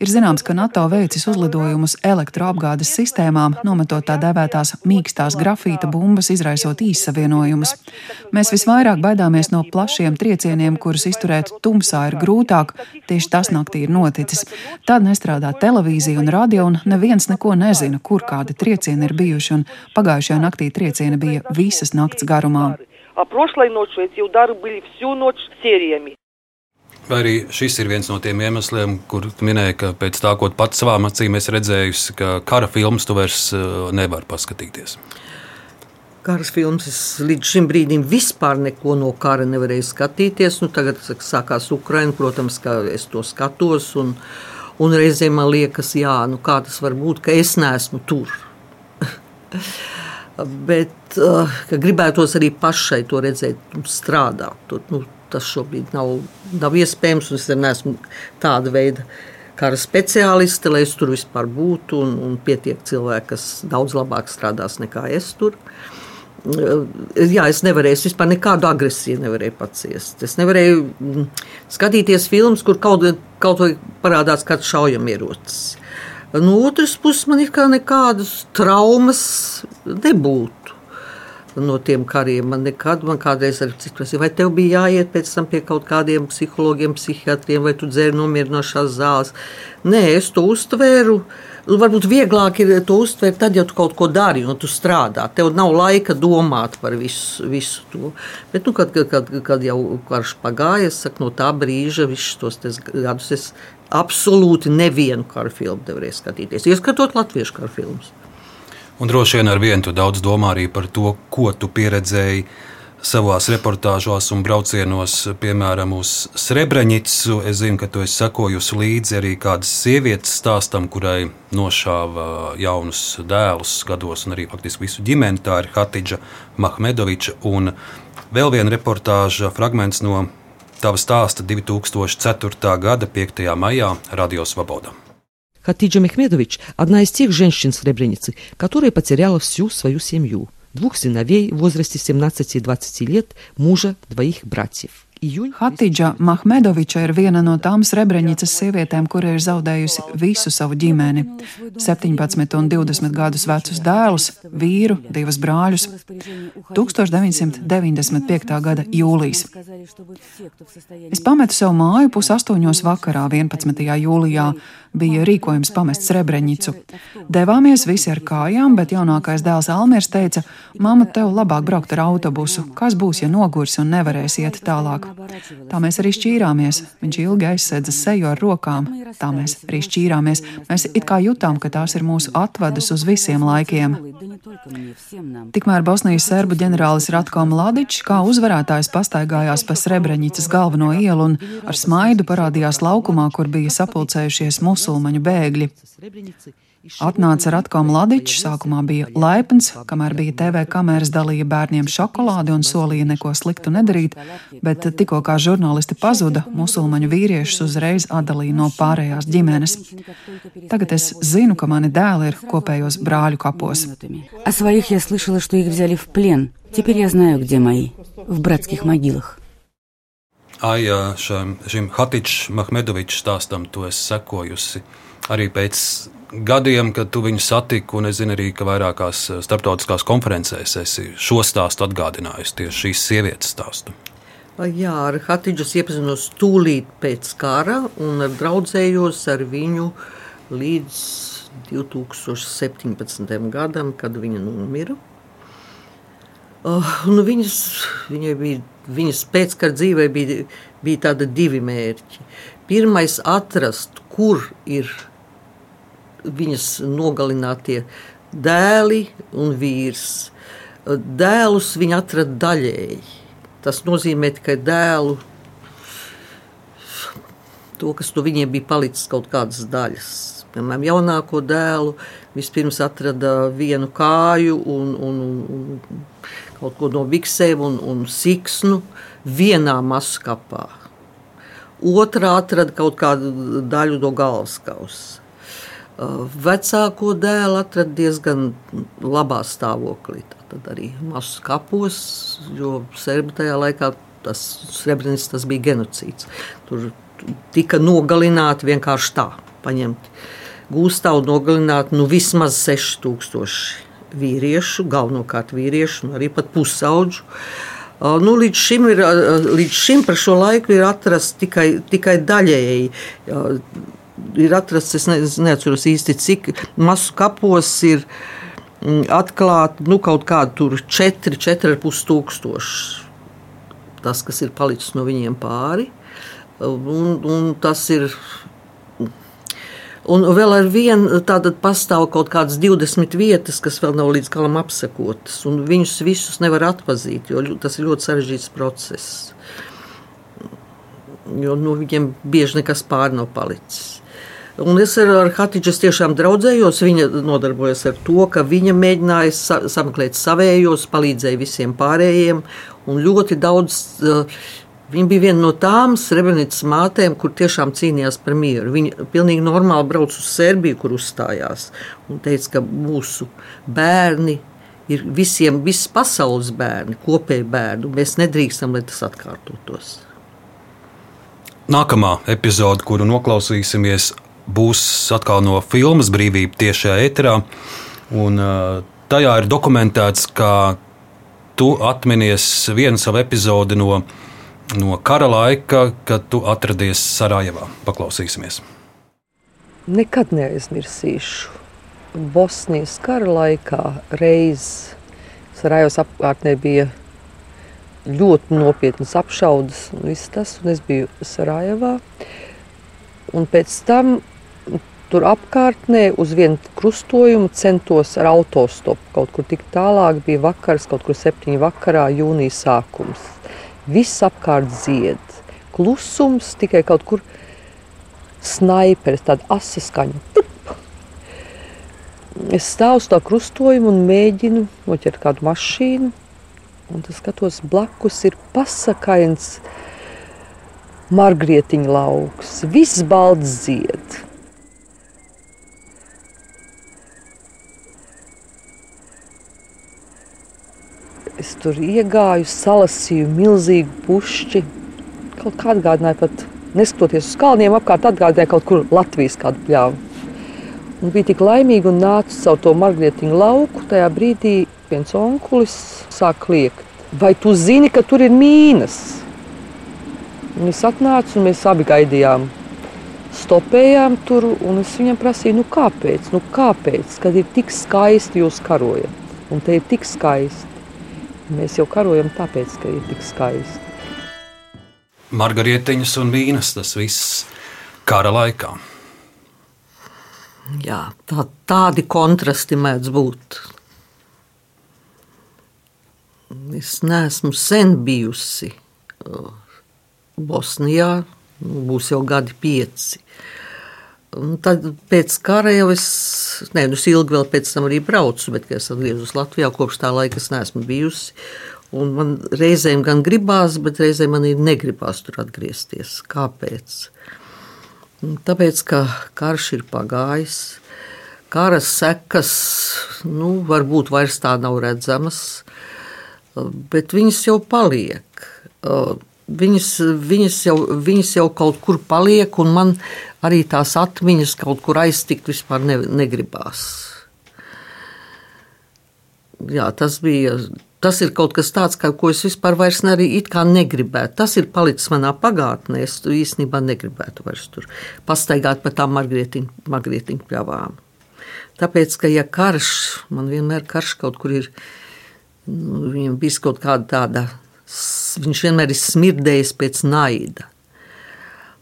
Ir zināms, ka NATO veicis uzlidojumus elektroapgādes sistēmām, nometot tā dēvētās mīkstās grafīta bumbas, izraisot īssavienojumus. Mēs visvairāk baidāmies no plašiem triecieniem, kurus izturēt tumsā ir grūtāk. Tieši tas naktī ir noticis. Tad nestrādā televīzija un radio, un neviens neko nezina, kur kādi triecieni ir bijuši, un pagājušajā naktī triecieni bija visas nakts garumā. А прошлой ночью эти удары были всю ночь сериями. Vai arī šis ir viens no tiem iemesliem, kur minēja, ka pēc tā, ko pats savām acīm esi redzējusi, ka kara filmas tu vairs nevari paskatīties? Karas filmas es līdz šim brīdim vispār neko no kara nevarēju skatīties. Nu, tagad saka, sākās Ukraina, protams, ka es to skatos. Un, un reizēm man liekas, jā, nu, kā tas var būt, ka es neesmu tur. Bet uh, gribētos arī pašai to redzēt un strādāt. Tur, nu, tas šobrīd nav, nav iespējams. Es neesmu tāda veida kara speciāliste, lai es tur vispār būtu. Un, un pietiek cilvēki, kas daudz labāk strādās nekā es tur. Uh, jā, es nevarēju vispār nekādu agresiju nevarēju paciest. Es nevarēju mm, skatīties filmas, kur kaut, kaut vai parādās kāds šaujamierocis. No otras puses, man ir kā nekādas traumas nebūtu no tiem kariem. Man nekad, man kādreiz arī prasīja, vai tev bija jāiet pēc tam pie kaut kādiem psihologiem, psihiatriem, vai tu dzēri nomierinošās zāles. Nē, es to uztvēru. Varbūt vieglāk ir to uztvert, tad, ja tu kaut ko dari un tu strādā. Tev nav laika domāt par visu, visu to. Bet, nu, kad, kad, kad jau karš pagāja, es saku, no tā brīža visus tos gadus es absolūti nevienu karu filmu nevarēju skatīties, ieskatot latviešu karu filmus. Un droši vien ar vienu tu daudz domā arī par to, ko tu pieredzēji savās reportāžās un braucienos, piemēram, uz Srebrenicu. Es zinu, ka tu esi sekojusi līdzi arī kādas sievietes stāstam, kurai nošāva jaunus dēlus gados, un arī faktiski visu ģimeni. Tā ir Hatidža Mahmedoviča. Un vēl viena reportāža fragments no tava stāsta 2004. gada 5. maijā Radio Svabodā. Хатиджа Мехмедович – одна из тех женщин Сребреницы, которая потеряла всю свою семью. Двух сыновей в возрасте 17 и 20 лет, мужа, двоих братьев – Hatidža Mahmedoviča ir viena no tām Srebrenicas sievietēm, kura ir zaudējusi visu savu ģimeni - 17 un 20 gadus vecus dēlus, vīru, divas brāļus. 1995. gada jūlijas. Es pametu sev māju pusaustoņos vakarā, 11. jūlijā. Bija rīkojums pamest Srebrenicu. Devāmies visi ar kājām, bet jaunākais dēls Almirs teica: Māma, tev labāk braukt ar autobusu. Kas būs, ja nogurs un nevarēs iet tālāk? Tā mēs arī šķīrāmies. Viņš ilgi aizsēdza seju ar rokām. Tā mēs arī šķīrāmies. Mēs it kā jutām, ka tās ir mūsu atvadas uz visiem laikiem. Tikmēr Bosnijas serbu ģenerālis Ratko Mladičs kā uzvarētājs pastaigājās pa Srebrenicas galveno ielu un ar smaidu parādījās laukumā, kur bija sapulcējušies musulmaņu bēgļi. Atnāca Ratko Mladičs, sākumā bija laipns, kamēr bija TV kameras dalīja bērniem šokolādi un solīja neko sliktu nedarīt, bet tikko kā žurnālisti pazuda, musulmaņu vīriešus uzreiz atdalīja no pārējās ģimenes. Tagad es zinu, ka mani dēli ir kopējos brāļu kapos. О своих я слышала, что их взяли в плен. Теперь я знаю, где мои. В братских могилах. Aija, šim, šim Hatičs Mahmedovičs stāstam tu esi sekojusi arī pēc gadiem, kad tu viņu satiki, un es zinu arī, ka vairākās starptautiskās konferencēs esi šo stāstu atgādinājusi, tieši šīs sievietes stāstu. Jā, ar Hatidžas iepazinos tūlīt pēc kara un draudzējos ar viņu līdz 2017. gadam, kad viņa nomira. Uh, nu viņas, viņai bija, viņas pēckara dzīvē bija, bija tādi divi mērķi. Pirmais - atrast, kur ir viņas nogalinātie dēli un vīrs. Dēlus viņa atrada daļēji Tas nozīmē tikai dēlu, to, kas no viņiem bija palicis kaut kādas daļas. Piemēram, jaunāko dēlu vispirms atrada vienu kāju un, un, un kaut ko no biksēm un, un siksnu vienā maskapā. Otra atrada kaut kādu daļu no galvas kausa. Vecāko dēlu atrada diezgan labā stāvoklī tad arī masu kapos, jo serbi tajā laikā tas Srebrenis tas bija genocīds. Tur tika nogalināti vienkārši tā, paņemti gūstā un nogalināti nu, vismaz 6000 vīriešu, galvenokārt vīriešu, arī pat pusauģu. Nu, līdz, šim ir, līdz šim par šo laiku ir atrasts tikai, tikai daļēji. Ir atrasts, es ne, neatceros īsti, cik masu kapos ir uh, Mm, atklāt nu, kaut kādu 4, 4,5 tūkstoši. Tas, kas ir palicis no viņiem pāri, un, un tas ir. Un vēl ar vienu tādu pastāv kaut kādas 20 vietas, kas vēl nav līdz galam apsekotas. Viņus visus nevar atpazīt, jo tas ir ļoti sarežģīts process. Jo nu, viņiem bieži nekas pāri nav palicis. Un es ar Hatidžas tiešām draudzējos. Viņa nodarbojas ar to, ka viņa mēģināja sa sameklēt savējos, palīdzēja visiem pārējiem. Un ļoti daudz, uh, viņa bija viena no tām Srebrenicas mātēm, kur tiešām cīnījās par mieru. Viņa pilnīgi normāli brauca uz Serbiju, kur uzstājās. Un teica, ka mūsu bērni ir visiem, visas pasaules bērni, kopēji bērni. Mēs nedrīkstam, lai tas atkārtotos. Nākamā epizode, kuru noklausīsimies, būs atkal no filmas Brīvība tiešajā eterā. Un, tajā ir dokumentēts, ka tu atminies vienu savu epizodi no, no kara laika, kad tu atradies Sarajevā. Paklausīsimies! Nekad neaizmirsīšu. Bosnijas kara laikā reizes Sarajevas apkārtnē bija ļoti nopietnas apšaudas un viss tas, un es biju Sarajevā. Un pēc tam Tur apkārtnē uz vienu krustojumu centos ar autostopu. Kaut kur tik tālāk bija vakars, kaut kur septiņi vakarā, jūnija sākums. Viss apkārt zied. Klusums tikai kaut kur snaiperis, tāda asa skaņa. Tup! Es stāvu uz tā krustojuma un mēģinu noķert kādu mašīnu. Un tas skatos blakus ir pasakains margrietiņa lauks. Viss balds zied. Es tur iegāju, salasīju milzīgu pušķi. Kaut kā atgādināja, pat neskatoties uz kalniem, apkārt atgādināja kaut kur Latvijas kādu pļāvu. Un bija tik laimīga un nāca caur to margrietiņu lauku. Tajā brīdī viens onkulis sāk kliegt. Vai tu zini, ka tur ir mīnas? Un es atnācu, un mēs abi gaidījām. Stopējām tur, un es viņam prasīju, nu kāpēc, nu kāpēc, kad ir tik skaisti jūs karojat? Un te ir tik skaisti. Mēs jau karojam tāpēc, ka ir tik skaisti. Margarietiņas un vīnas, tas viss kara laikā. Jā, tā, tādi kontrasti mēdz būt. Es neesmu sen bijusi uh, Bosnijā, nu, būs jau gadi pieci. Un tad pēc kara jau es, ne, nu, es ilgi vēl pēc tam arī braucu, bet es atgriezos Latvijā, kopš tā laika es neesmu bijusi. Un man reizēm gan gribās, bet reizēm man ir negribās tur atgriezties. Kāpēc? Tāpēc, ka karš ir pagājis, kara sekas, nu, varbūt vairs tā nav redzamas, bet viņas jau paliek viņas, viņas, jau, viņas jau kaut kur paliek, un man arī tās atmiņas kaut kur aiztikt vispār ne, negribās. Jā, tas bija tas ir kaut kas tāds, kā, ko es vispār ne, negribētu. Tas ir palicis manā pagātnē. Es īstenībā negribētu vairs tur pastaigāt pa tām margrietiņu pļavām. Tāpēc, ka ja karš, man vienmēr karš kaut kur ir, nu, viņam bija kaut kāda tāda, viņš vienmēr ir smirdējis pēc naida.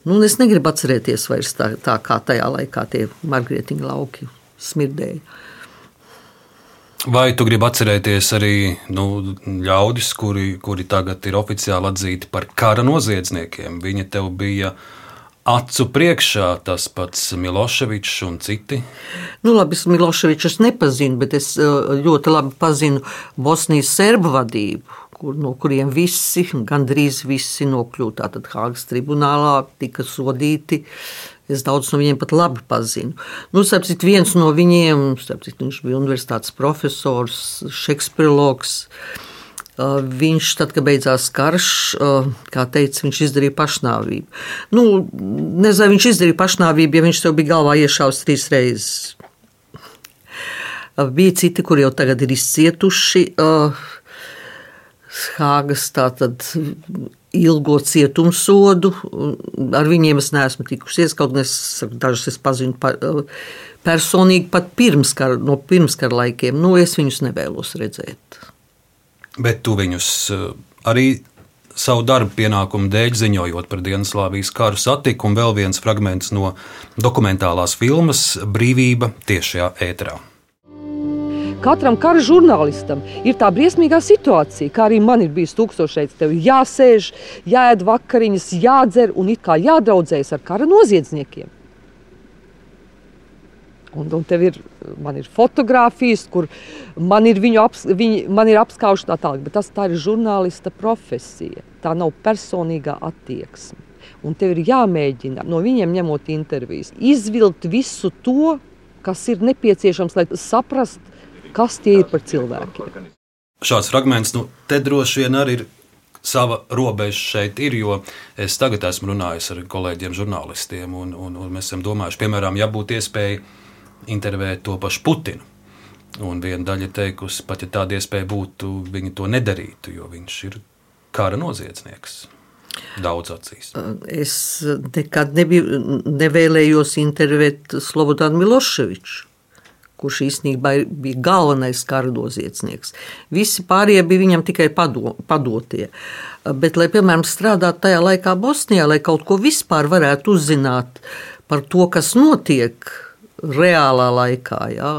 Nu, es negribu atcerēties vairs tā, tā kā tajā laikā tie margrietiņu lauki smirdēja. Vai tu gribi atcerēties arī nu, ļaudis, kuri, kuri tagad ir oficiāli atzīti par kara noziedzniekiem? Viņi tev bija acu priekšā, tas pats Miloševičs un citi? Nu, labi, es Miloševiču nepazinu, bet es eh, ļoti labi pazinu Bosnijas serbu vadību. Kur, no kuriem visi, gandrīz visi nokļūta Hāgas tribunālā, tika sodīti Es daudz no viņiem pat labi pazinu. Nu, sapcīt, viens no viņiem, sapcīt, viņš bija universitātes profesors, šekspirologs. Uh, viņš, tad, kad beidzās karš, uh, kā teica, viņš izdarīja pašnāvību. Nu, nezinu, viņš izdarīja pašnāvību, ja viņš tev bija galvā iešāvis trīs reizes. Uh, bija citi, kuri jau tagad ir izcietuši. Hāgas tātad ilgo cietumsodu. Ar viņiem es neesmu tikusies, kaut gan es dažus es pazinu pa, personīgi pat pirmskar, no pirmskara laikiem. Nu, es viņus nevēlos redzēt. Bet tu viņus eh, arī savu darbu pienākumu dēļ ziņojot par Dienaslāvijas karu satiku, un vēl viens fragments no dokumentālās filmas Brīvība tiešajā ēterā. Katram kara žurnālistam ir tā briesmīgā situācija, kā arī man ir bijis tūkstošreiz. Tev jāsēž, jāēd vakariņas, jādzer un it kā jādraudzējas ar kara noziedzniekiem. Un, un tev ir, man ir fotografijas, kur man ir viņu aps, viņi, man ir apskaužu tā tālāk, bet tas tā ir žurnālista profesija. Tā nav personīgā attieksme. Un tev ir jāmēģina no viņiem ņemot intervijas, izvilkt visu to, kas ir nepieciešams, lai saprastu, kas tie ir par cilvēkiem. Šāds fragments, nu, te droši vien arī ir sava robeža šeit ir, jo es tagad esmu runājis ar kolēģiem, žurnālistiem, un, un, un mēs esam domājuši, piemēram, ja būtu iespēja intervēt to pašu Putinu. Un viena daļa teikusi, pat ja tāda iespēja būtu, viņi to nedarītu, jo viņš ir kara noziedznieks. Daudz acīs. Es nekad nebiju, nevēlējos intervēt Slobodānu Miloševiču kurš īstenībā bija galvenais karadoziecnieks. Visi pārējie bija viņam tikai pado, padotie. Bet, lai, piemēram, strādātu tajā laikā Bosnijā, lai kaut ko vispār varētu uzzināt par to, kas notiek reālā laikā, jā,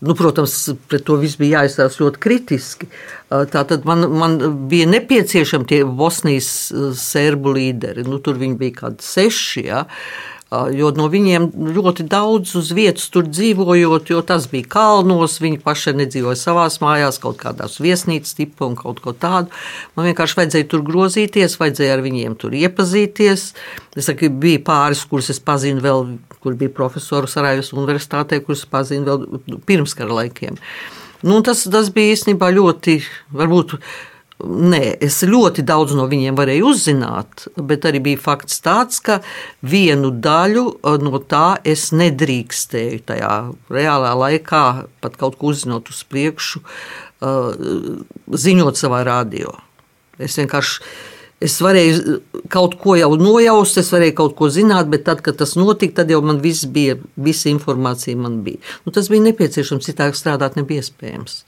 Nu, protams, pret to viss bija jāizstāsta ļoti kritiski. Tātad man, man bija nepieciešami tie Bosnijas serbu līderi. Nu, tur viņi bija kaut kādi seši. Ja. Jo no viņiem ļoti daudz uz vietas tur dzīvojot, jo tas bija kalnos, viņi paši nedzīvoja savās mājās, kaut kādās viesnīcas tipu un kaut ko tādu. Man vienkārši vajadzēja tur grozīties, vajadzēja ar viņiem tur iepazīties. Es saku, bija pāris, kurus es pazinu vēl, kur bija profesori Sarajevas universitātē, kurus pazinu vēl pirms kara laikiem. Nu, tas, tas bija īstenībā ļoti, varbūt Nē, es ļoti daudz no viņiem varēju uzzināt, bet arī bija fakts tāds, ka vienu daļu eh, no tā es nedrīkstēju tajā reālā laikā, pat kaut ko uzzinot uz priekšu, eh, ziņot savā radio. Es vienkārši es varēju kaut ko jau nojaust, es varēju kaut ko zināt, bet tad, kad tas notika, tad jau man viss bija, visa informācija man bija. Nu, tas bija nepieciešams, citādi strādāt nebija iespējams.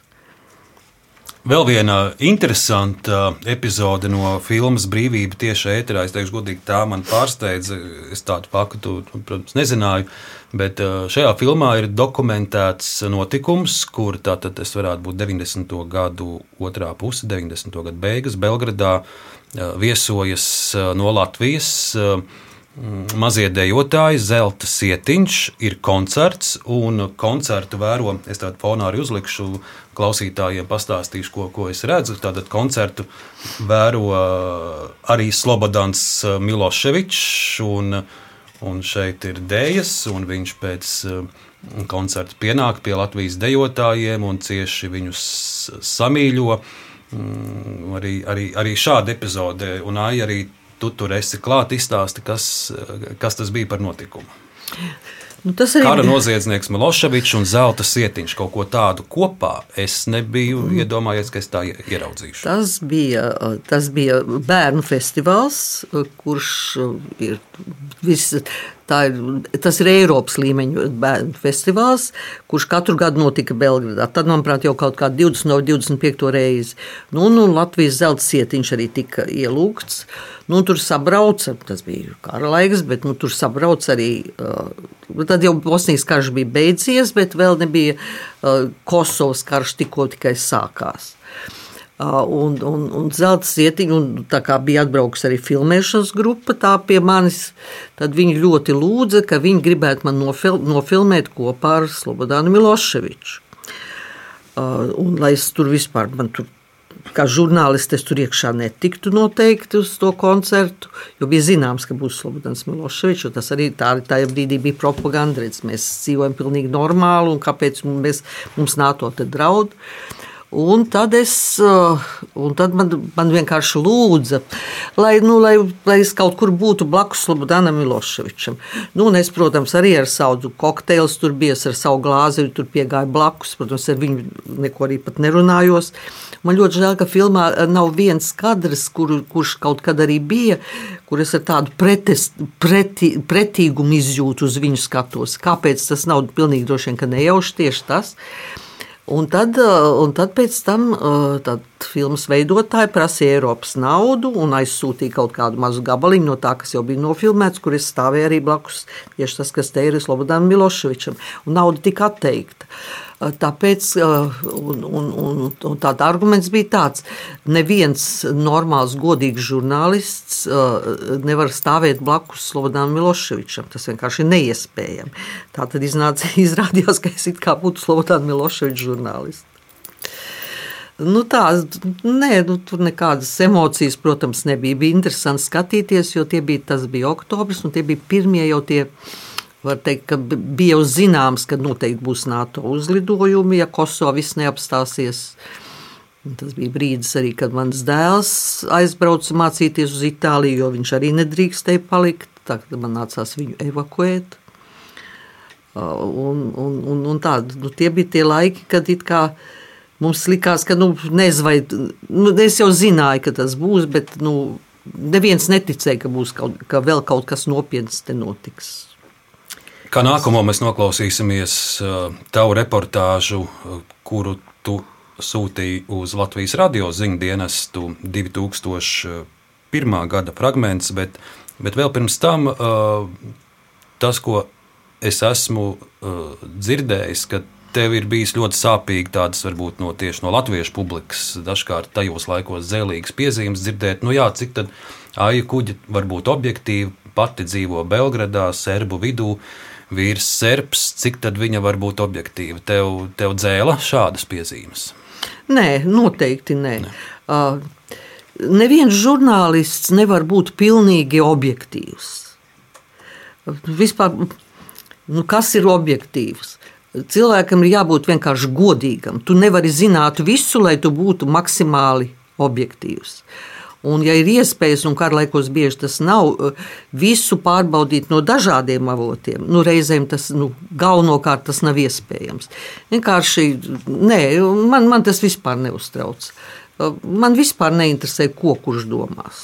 Vēl viena interesanta epizode no filmas Brīvība tieši ēterā. Es teikšu, godīgi, tā man pārsteidza. Es tādu faktu, protams, nezināju. Bet uh, šajā filmā ir dokumentēts notikums, kur tātad tas varētu būt 90. gadu otrā puse, 90. gadu beigas. Belgradā uh, viesojas uh, no Latvijas mazie dejotāji, zelta sietiņš, ir koncerts, un koncertu vēro. Es tādu fonā arī uzlikšu klausītājiem, pastāstīšu, ko, ko es redzu. Tātad koncertu vēro uh, arī Slobodans uh, Miloševičs, un, un šeit ir dējas, un viņš pēc uh, koncerta pienāk pie Latvijas dejotājiem un cieši viņus samīļo. Mm, arī, arī, arī šāda epizode, un arī tu tur esi klāt, izstāsti, kas, kas tas bija par notikumu. Nu, tas arī Kara noziedznieks Miloševičs un zelta sietiņš kaut ko tādu kopā. Es nebiju mm. iedomājies, ka es tā ie- ieraudzīšu. Tas bija, tas bija bērnu festivāls, kurš ir viss. Ir, tas ir Eiropas līmeņa bērnu festivāls, kurš katru gadu notika Belgradā. Tad, manuprāt, jau kaut kādā 20 no 25 reizi. Nu, nu, Latvijas zelta sietiņš arī tika ielūgts. Nu, tur sabrauca, tas bija kara laiks, bet nu, tur sabrauca arī. Uh, tad jau Bosnijas karš bija beidzies, bet vēl nebija uh, Kosovas karš tikko tikai sākās. Uh, un, un, un zelta sietiņa, un tā kā bija atbraukusi arī filmēšanas grupa, tā pie manis, tad viņi ļoti lūdza, ka viņi gribētu man nofil, nofilmēt kopā ar Slobodānu Miloševiču. Uh, un lai es tur vispār, man tur, kā žurnālisti, es tur iekšā netiktu noteikti uz to koncertu, jo bija zināms, ka būs Slobodāns Miloševičs, un tas arī tā, tajā brīdī bija propaganda, redz, mēs dzīvojam pilnīgi normāli, un kāpēc mēs, mums NATO te draud. Un tad, es, uh, un tad man, man vienkārši lūdza, lai, nu, lai, lai es kaut kur būtu blakus Slobodānam Miloševičam. Nu, un es, protams, arī ar savu kokteili tur biju, ar savu glāzi tur piegāju blakus. Protams, ar viņu neko arī pat nerunājos. Man ļoti žēl, ka filmā nav viens kadrs, kur, kurš kaut kad arī bija, kur es ar tādu pretes, preti, pretīgumu izjūtu uz viņu skatos. Kāpēc tas nav pilnīgi droši vien, ka nejauši tieši tas. Un tad, uh, un tad pēc tam uh, filmas veidotāji prasīja Eiropas naudu un aizsūtīja kaut kādu mazu gabaliņu no tā, kas jau bija nofilmēts, kur es stāvēju arī blakus. Tieši tas, kas te ir Slobodam Miloševičam. Un nauda tika atteikta. Uh, Tāpēc un, un, un, un tāda arguments bija tāds, ka neviens normāls, godīgs žurnālists nevar stāvēt blakus Slobodam Miloševičam. Tas vienkārši ir neiespējami. Tā tad iznāca, izrādījās, ka es kā būtu Slobodam Miloševičs žurnālists. Nu tā, nē, nu, tur nekādas emocijas, protams, nebija. Bija interesanti skatīties, jo bija, tas bija oktobris, un tie bija pirmie jau tie. Var teikt, ka bija jau zināms, ka noteikti būs NATO uzlidojumi, ja Kosovo viss neapstāsies. Tas bija brīdis arī, kad mans dēls aizbrauca mācīties uz Itāliju, jo viņš arī nedrīkstēja palikt. Tad man nācās viņu evakuēt. Un, un, un, un tā, nu, tie bija tie laiki, kad it kā mums likās, ka, nu, nezinu, vai nu, es jau zināju, ka tas būs, bet nu, neviens neticēja, ka būs kaut, ka vēl kaut kas nopietns te notiks. Kā nākamo mēs noklausīsimies uh, tavu reportāžu, uh, kuru tu sūtīji uz Latvijas radio ziņdienestu 2001. gada fragments, bet, bet vēl pirms tam uh, tas, ko es esmu dzirdējis, ka tev ir bijis ļoti sāpīgi tādas, varbūt no tieši no latviešu publikas, dažkārt tajos laikos zēlīgas piezīmes dzirdēt, nu jā, cik tad aija kuģi var būt objektīvi, pati dzīvo Belgradā, serbu vidū, vīrs serbs, cik tad viņa var būt objektīva? Tev, tev dzēla šādas piezīmes? Nē, noteikti nē. nē. Uh, neviens žurnālists nevar būt pilnīgi objektīvs. Vispār, nu, kas ir objektīvs? Cilvēkam ir jābūt vienkārši godīgam. Tu nevari zināt visu, lai tu būtu maksimāli objektīvs. Un, ja ir iespējas, un kara laikos bieži tas nav, visu pārbaudīt no dažādiem avotiem, nu, reizēm tas nu, galvenokārt tas nav iespējams. Vienkārši nē, man, man tas vispār neuztrauc. Man vispār neinteresē, ko kurš domās.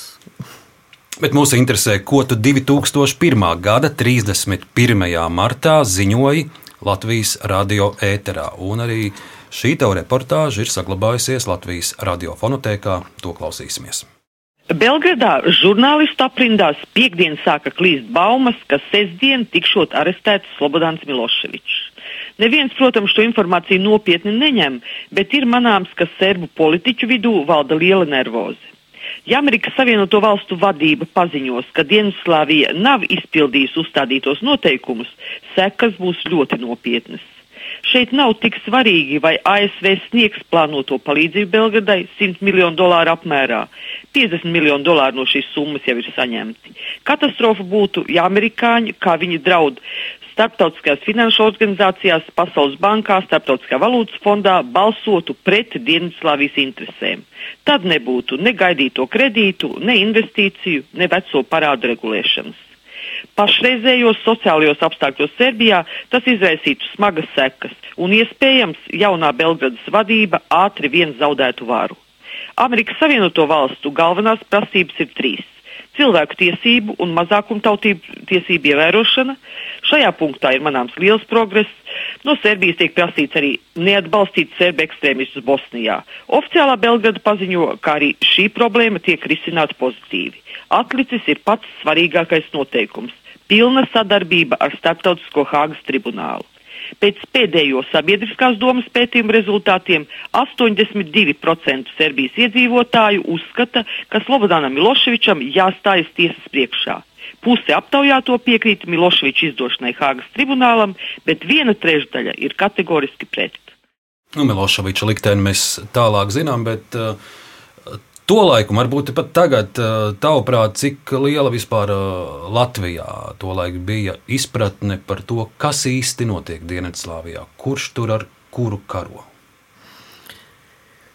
Bet mūs interesē, ko tu 2001. gada 31. martā ziņoji Latvijas radio ēterā. Un arī šī tev reportāža ir saglabājusies Latvijas radiofonotēkā. To klausīsimies. Belgradā žurnālistu aprindās piekdien sāka klīst baumas, ka sestdien tikšot arestēts Slobodāns Miloševičs. Neviens, protams, šo informāciju nopietni neņem, bet ir manāms, ka serbu politiķu vidū valda liela nervoze. Ja Amerikas Savienoto Valstu vadība paziņos, ka Dienvidslāvija nav izpildījusi uzstādītos noteikumus, sekas būs ļoti nopietnas. Šeit nav tik svarīgi, vai ASV sniegs plānoto palīdzību Belgradai 100 miljonu dolāru apmērā. 50 miljonu dolāru no šīs summas jau ir saņemti. Katastrofa būtu, ja amerikāņi, kā viņi draud starptautiskajās finanšu organizācijās, Pasaules bankā, Starptautiskajā valūtas fondā balsotu pret Dienvidslāvijas interesēm. Tad nebūtu ne gaidīto kredītu, ne investīciju, ne veco parādu regulēšanas. Pašreizējos sociālajos apstākļos Serbijā tas izraisītu smagas sekas, un iespējams jaunā Belgradas vadība ātri vien zaudētu varu. Amerikas Savienoto Valstu galvenās prasības ir trīs cilvēku tiesību un mazākumtautību tiesību ievērošana. Šajā punktā ir manāms liels progress. No Serbijas tiek prasīts arī neatbalstīt serbu ekstrēmistus Bosnijā. Oficiālā Belgrada paziņo, ka arī šī problēma tiek risināta pozitīvi. Atlicis ir pats svarīgākais noteikums - pilna sadarbība ar Startautisko Hāgas tribunālu. Pēc pēdējo sabiedriskās domas pētījuma rezultātiem 82% Serbijas iedzīvotāju uzskata, ka Slobodanam Miloševičam jāstājas tiesas priekšā. Puse aptaujāto piekrīt Miloševiča izdošanai Hāgas tribunālam, bet viena trešdaļa ir kategoriski pret. Nu, Miloševiča likteni mēs tālāk zinām, bet uh, Tolaik, varbūt pat tagad, tavuprāt, cik liela vispār Latvijā tolaik bija izpratne par to, kas īsti notiek Dienvidslāvijā, kurš tur ar kuru karo?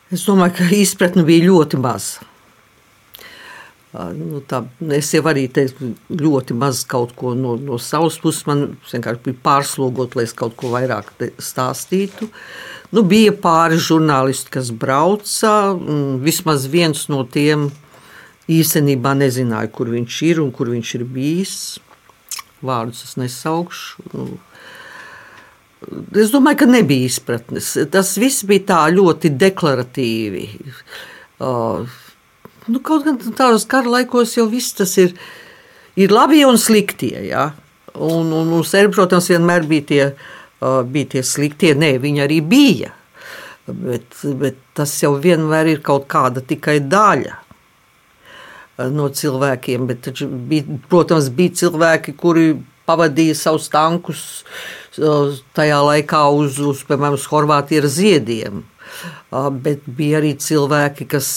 Es domāju, ka izpratne bija ļoti maza. Nu, tā, es jau arī teicu, ļoti maz kaut ko no, no savas puses. Man vienkārši bija pārslogot, lai es kaut ko vairāk stāstītu. Uh, Nu, bija pāris žurnālisti, kas brauca. Vismaz viens no tiem īstenībā nezināja, kur viņš ir un kur viņš ir bijis. Vārdus es nesaukšu. Es domāju, ka nebija izpratnes. Tas viss bija tā ļoti deklaratīvi. Uh, nu, kaut gan tādos kara laikos jau viss tas ir, ir labi un sliktie. Ja? Un, un, un serbi, protams, vienmēr bija tie bija tie sliktie. Nē, viņi arī bija. Bet, bet tas jau vienmēr ir kaut kāda tikai daļa no cilvēkiem. Bet, bija, protams, bija cilvēki, kuri pavadīja savus tankus tajā laikā uz, uz piemēram, uz Horvātiju ar ziediem. Bet bija arī cilvēki, kas,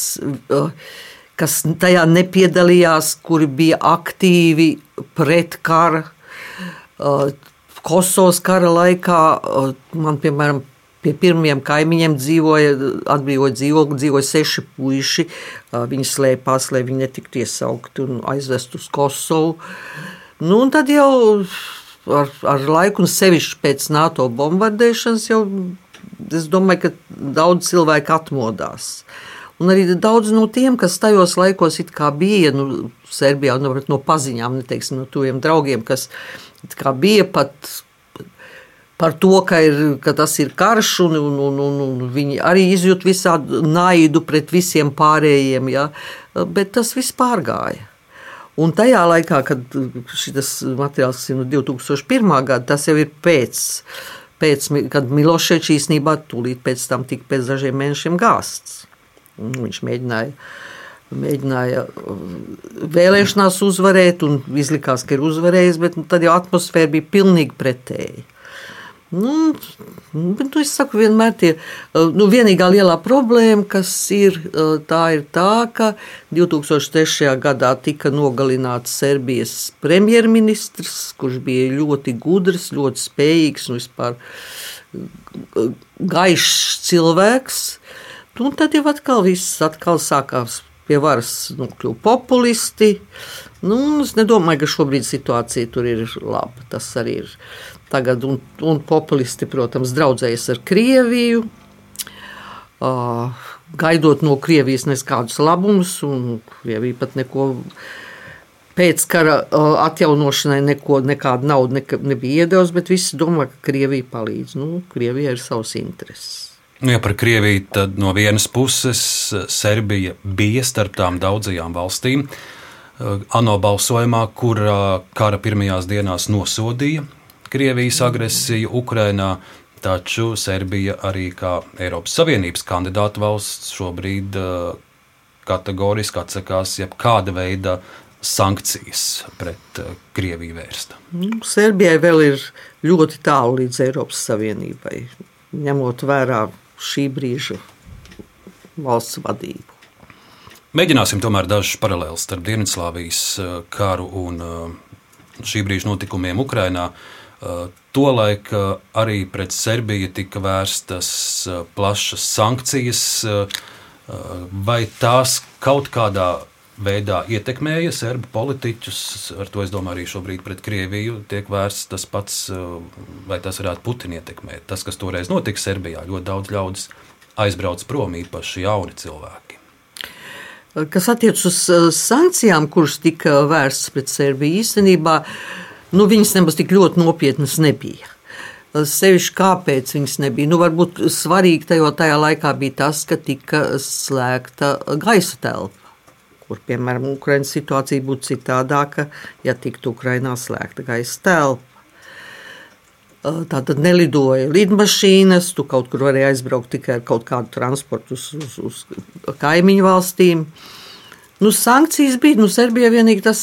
kas tajā nepiedalījās, kuri bija aktīvi pret kara Kosovas kara laikā man, piemēram, pie pirmiem kaimiņiem dzīvoja, atbrīvoja dzīvokli, dzīvoja seši puiši. Viņi slēpās, lai viņi netiktu iesaukti un aizvest uz Kosovu. Nu, un tad jau ar, ar laiku, un sevišķi pēc NATO bombardēšanas, jau es domāju, ka daudz cilvēku atmodās. Un arī daudz no tiem, kas tajos laikos bija nu, Serbijā, nu, no paziņām, neteiksim, no tuviem draugiem, kas bija pat par to, ka, ir, ka tas ir karš, un, un, un, un, un viņi arī izjūt visādu naidu pret visiem pārējiem. Ja? Bet tas viss pārgāja. Un tajā laikā, kad šis materiāls ir no 2001. gada, tas jau ir pēc, pēc kad Miloševičs īstenībā tūlīt pēc tam tika pēc dažiem mēnešiem gāsts. Viņš mēģināja mēģināja uh, vēlēšanās uzvarēt, un izlikās, ka ir uzvarējis, bet tad jau atmosfēra bija pilnīgi pretēja. Nu, bet, nu, es saku, vienmēr tie uh, nu, vienīgā lielā problēma, kas ir, uh, tā ir tā, ka 2003. gadā tika nogalināts Serbijas premjerministrs, kurš bija ļoti gudrs, ļoti spējīgs un vispār gaišs cilvēks. Nu, un tad jau atkal viss atkal sākās pie varas nu, kļuva populisti. Nu, es nedomāju, ka šobrīd situācija tur ir laba. Tas arī ir tagad, un, un populisti, protams, draudzējas ar Krieviju. Uh, gaidot no Krievijas nekādus labumus, un Krievija pat neko pēc kara uh, atjaunošanai neko, nekādu naudu neka, nebija iedevusi, bet visi domā, ka Krievija palīdz. Nu, Krievija ir savs intereses. Nu, ja par Krieviju, tad no vienas puses Serbija bija starp tām daudzajām valstīm. Eh, ANO balsojumā, kur kara pirmajās dienās nosodīja Krievijas agresiju Ukrajinā, taču Serbija arī kā Eiropas Savienības kandidāta valsts šobrīd eh, kategoriski atsakās jebkāda veida sankcijas pret eh, Krieviju vērsta. Nu, Serbijai vēl ir ļoti tālu līdz Eiropas Savienībai, ņemot vērā šī brīža valsts vadību. Mēģināsim tomēr dažus paralēlus starp Dienvidslāvijas eh, karu un eh, šī brīža notikumiem Ukrajinā. Eh, tolaik arī pret Serbiju tika vērstas plašas sankcijas, vai tās kaut kādā veidā ietekmēja serbu politiķus. Ar to es domāju, arī šobrīd pret Krieviju tiek vērsts tas pats, vai tas varētu Putinu ietekmēt. Tas, kas toreiz notika Serbijā, ļoti daudz ļaudis aizbrauc prom, īpaši jauni cilvēki. Kas attiecas uz uh, sankcijām, kuras tika vērstas pret Serbiju, īstenībā nu, viņas nemaz tik ļoti nopietnas nebija. Sevišķi kāpēc viņas nebija. Nu, varbūt svarīgi tajā, tajā laikā bija tas, ka tika slēgta gaisa telpa, kur, piemēram, Ukraiņas situācija būtu citādāka, ja tiktu Ukrainā slēgta gaisa telpa. Tā tad nelidoja lidmašīnas, tu kaut kur varēji aizbraukt tikai ar kaut kādu transportu uz, uz, uz kaimiņu valstīm. Nu, sankcijas bija, nu, Serbija vienīgi tas,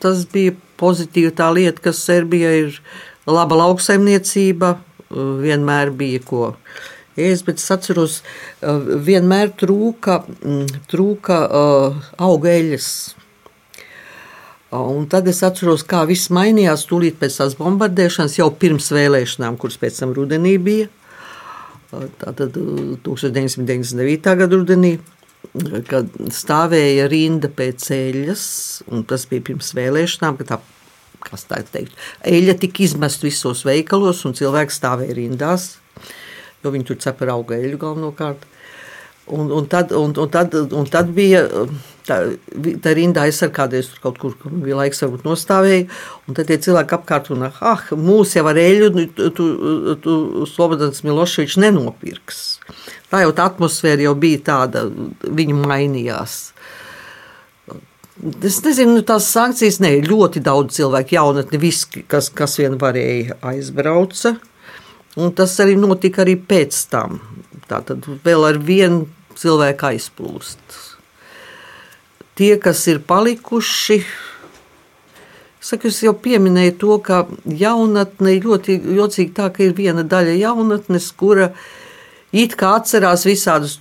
tas bija pozitīva tā lieta, ka Serbija ir laba lauksaimniecība, vienmēr bija ko ēst, bet es atceros, vienmēr trūka, trūka augeļas Un tad es atceros, kā viss mainījās tūlīt pēc tās bombardēšanas, jau pirms vēlēšanām, kuras pēc tam rudenī bija. Tātad 1999. gada rudenī, kad stāvēja rinda pēc eļļas, un tas bija pirms vēlēšanām, ka tā, kas tā teikt, eļļa tika izmest visos veikalos, un cilvēki stāvēja rindās, jo viņi tur cep ar auga eļļu galvenokārt. Un, un, tad, un, un, tad, un tad bija tā, tā rinda aizsargāties tur kaut kur, kur bija laiks, varbūt nostāvēja. Un tad tie cilvēki apkārt un ah, mūs jau ar eļu, nu, tu, tu, tu Slobodans Miloševičs nenopirks. Tā jau tā atmosfēra jau bija tāda, viņa mainījās. Es nezinu, nu, tās sankcijas, ne, ļoti daudz cilvēku, jaunatni, visi, kas, kas vien varēja, aizbrauca. Un tas arī notika arī pēc tam. Tā tad vēl ar vienu cilvēku aizplūst. Tie, kas ir palikuši, saku, es jau pieminēju to, ka jaunatne ļoti jocīgi tā, ka ir viena daļa jaunatnes, kura it kā atcerās visādus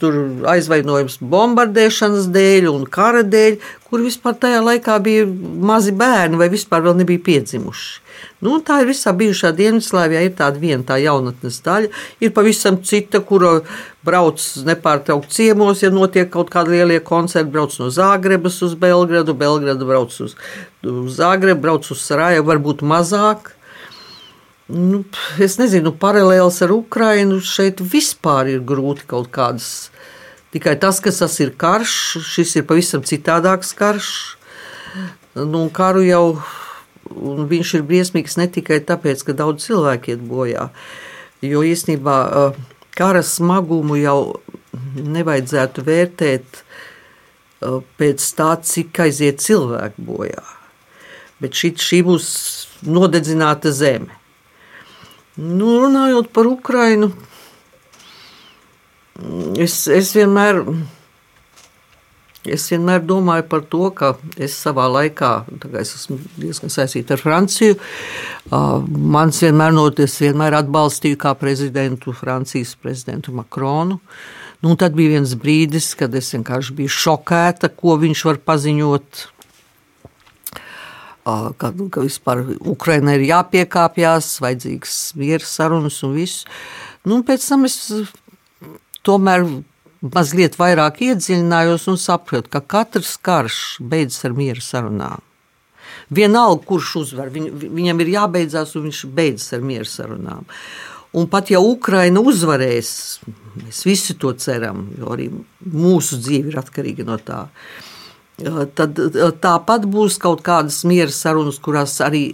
aizvainojumus bombardēšanas dēļ un kara dēļ, kur vispār tajā laikā bija mazi bērni vai vispār vēl nebija piedzimuši. Nu, tā ir visā bijušā Dienvidslāvijā. Ir tāda viena tā jaunatnes daļa, ir pavisam cita, kura brauc nepārtraukti ciemos, ja notiek kaut kādi lielie koncerti. Brauc no Zāgrebas uz Belgradu, Belgradu brauc uz, Zāgrebu, brauc uz Sarajevu, varbūt mazāk. Nu, es nezinu, paralēls ar Ukrajinu šeit vispār ir grūti kaut kādas. Tikai tas, ka tas ir karš, šis ir pavisam citādāks karš. Nu, karu jau viņš ir briesmīgs ne tikai tāpēc, ka daudz cilvēku iet bojā, jo īstenībā kara smagumu jau nevajadzētu vērtēt pēc tā, cik aiziet cilvēku bojā. Bet šī, šī būs nodedzināta zeme. Nu, runājot par Ukrajinu, es, es, vienmēr, es vienmēr domāju par to, ka es savā laikā, es esmu diezgan saistīta ar Franciju, mans vienmēr noties, vienmēr atbalstīju kā prezidentu, Francijas prezidentu Makronu. Nu, tad bija viens brīdis, kad es vienkārši biju šokēta, ko viņš var paziņot ka, ka vispār Ukraiņai ir jāpiekāpjas, vajadzīgs miera sarunas un viss. Nu, pēc tam es tomēr mazliet vairāk iedziļinājos un sapratu, ka katrs karš beidzas ar miera sarunām. Vienalga, kurš uzvar, viņ, viņam ir jābeidzās, un viņš beidzas ar miera sarunām. Un pat ja Ukraina uzvarēs, mēs visi to ceram, jo arī mūsu dzīve ir atkarīga no tā. Uh, tad tāpat būs kaut kādas miera sarunas, kurās arī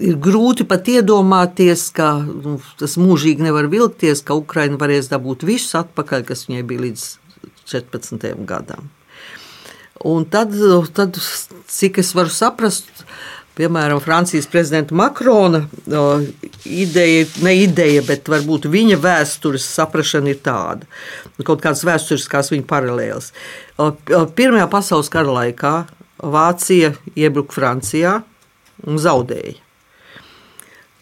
ir grūti pat iedomāties, ka nu, tas mūžīgi nevar vilkties, ka Ukraina varēs dabūt visu atpakaļ, kas viņai bija līdz 14. gadam. Un tad, tad, cik es varu saprast, piemēram, Francijas prezidenta Makrona ideja, ne ideja, bet varbūt viņa vēstures saprāšana ir tāda, kaut kādas vēsturiskās viņa paralēlas. Pirmajā pasaules kara laikā Vācija iebruka Francijā un zaudēja.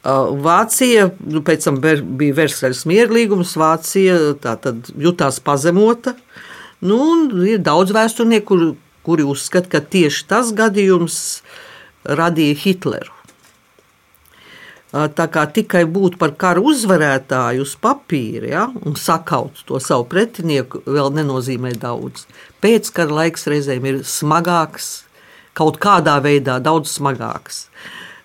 Vācija, nu, pēc tam bija Versaļas mierlīgums, Vācija jutās pazemota. Nu, ir daudz vēsturnieku, kuri, kuri uzskata, ka tieši tas gadījums radīja Hitleru. tā kā tikai būt par karu uzvarētāju uz papīra ja, un sakaut to savu pretinieku, vēl nenozīmē daudz. Pēckara laiks reizēm ir smagāks, kaut kādā veidā daudz smagāks.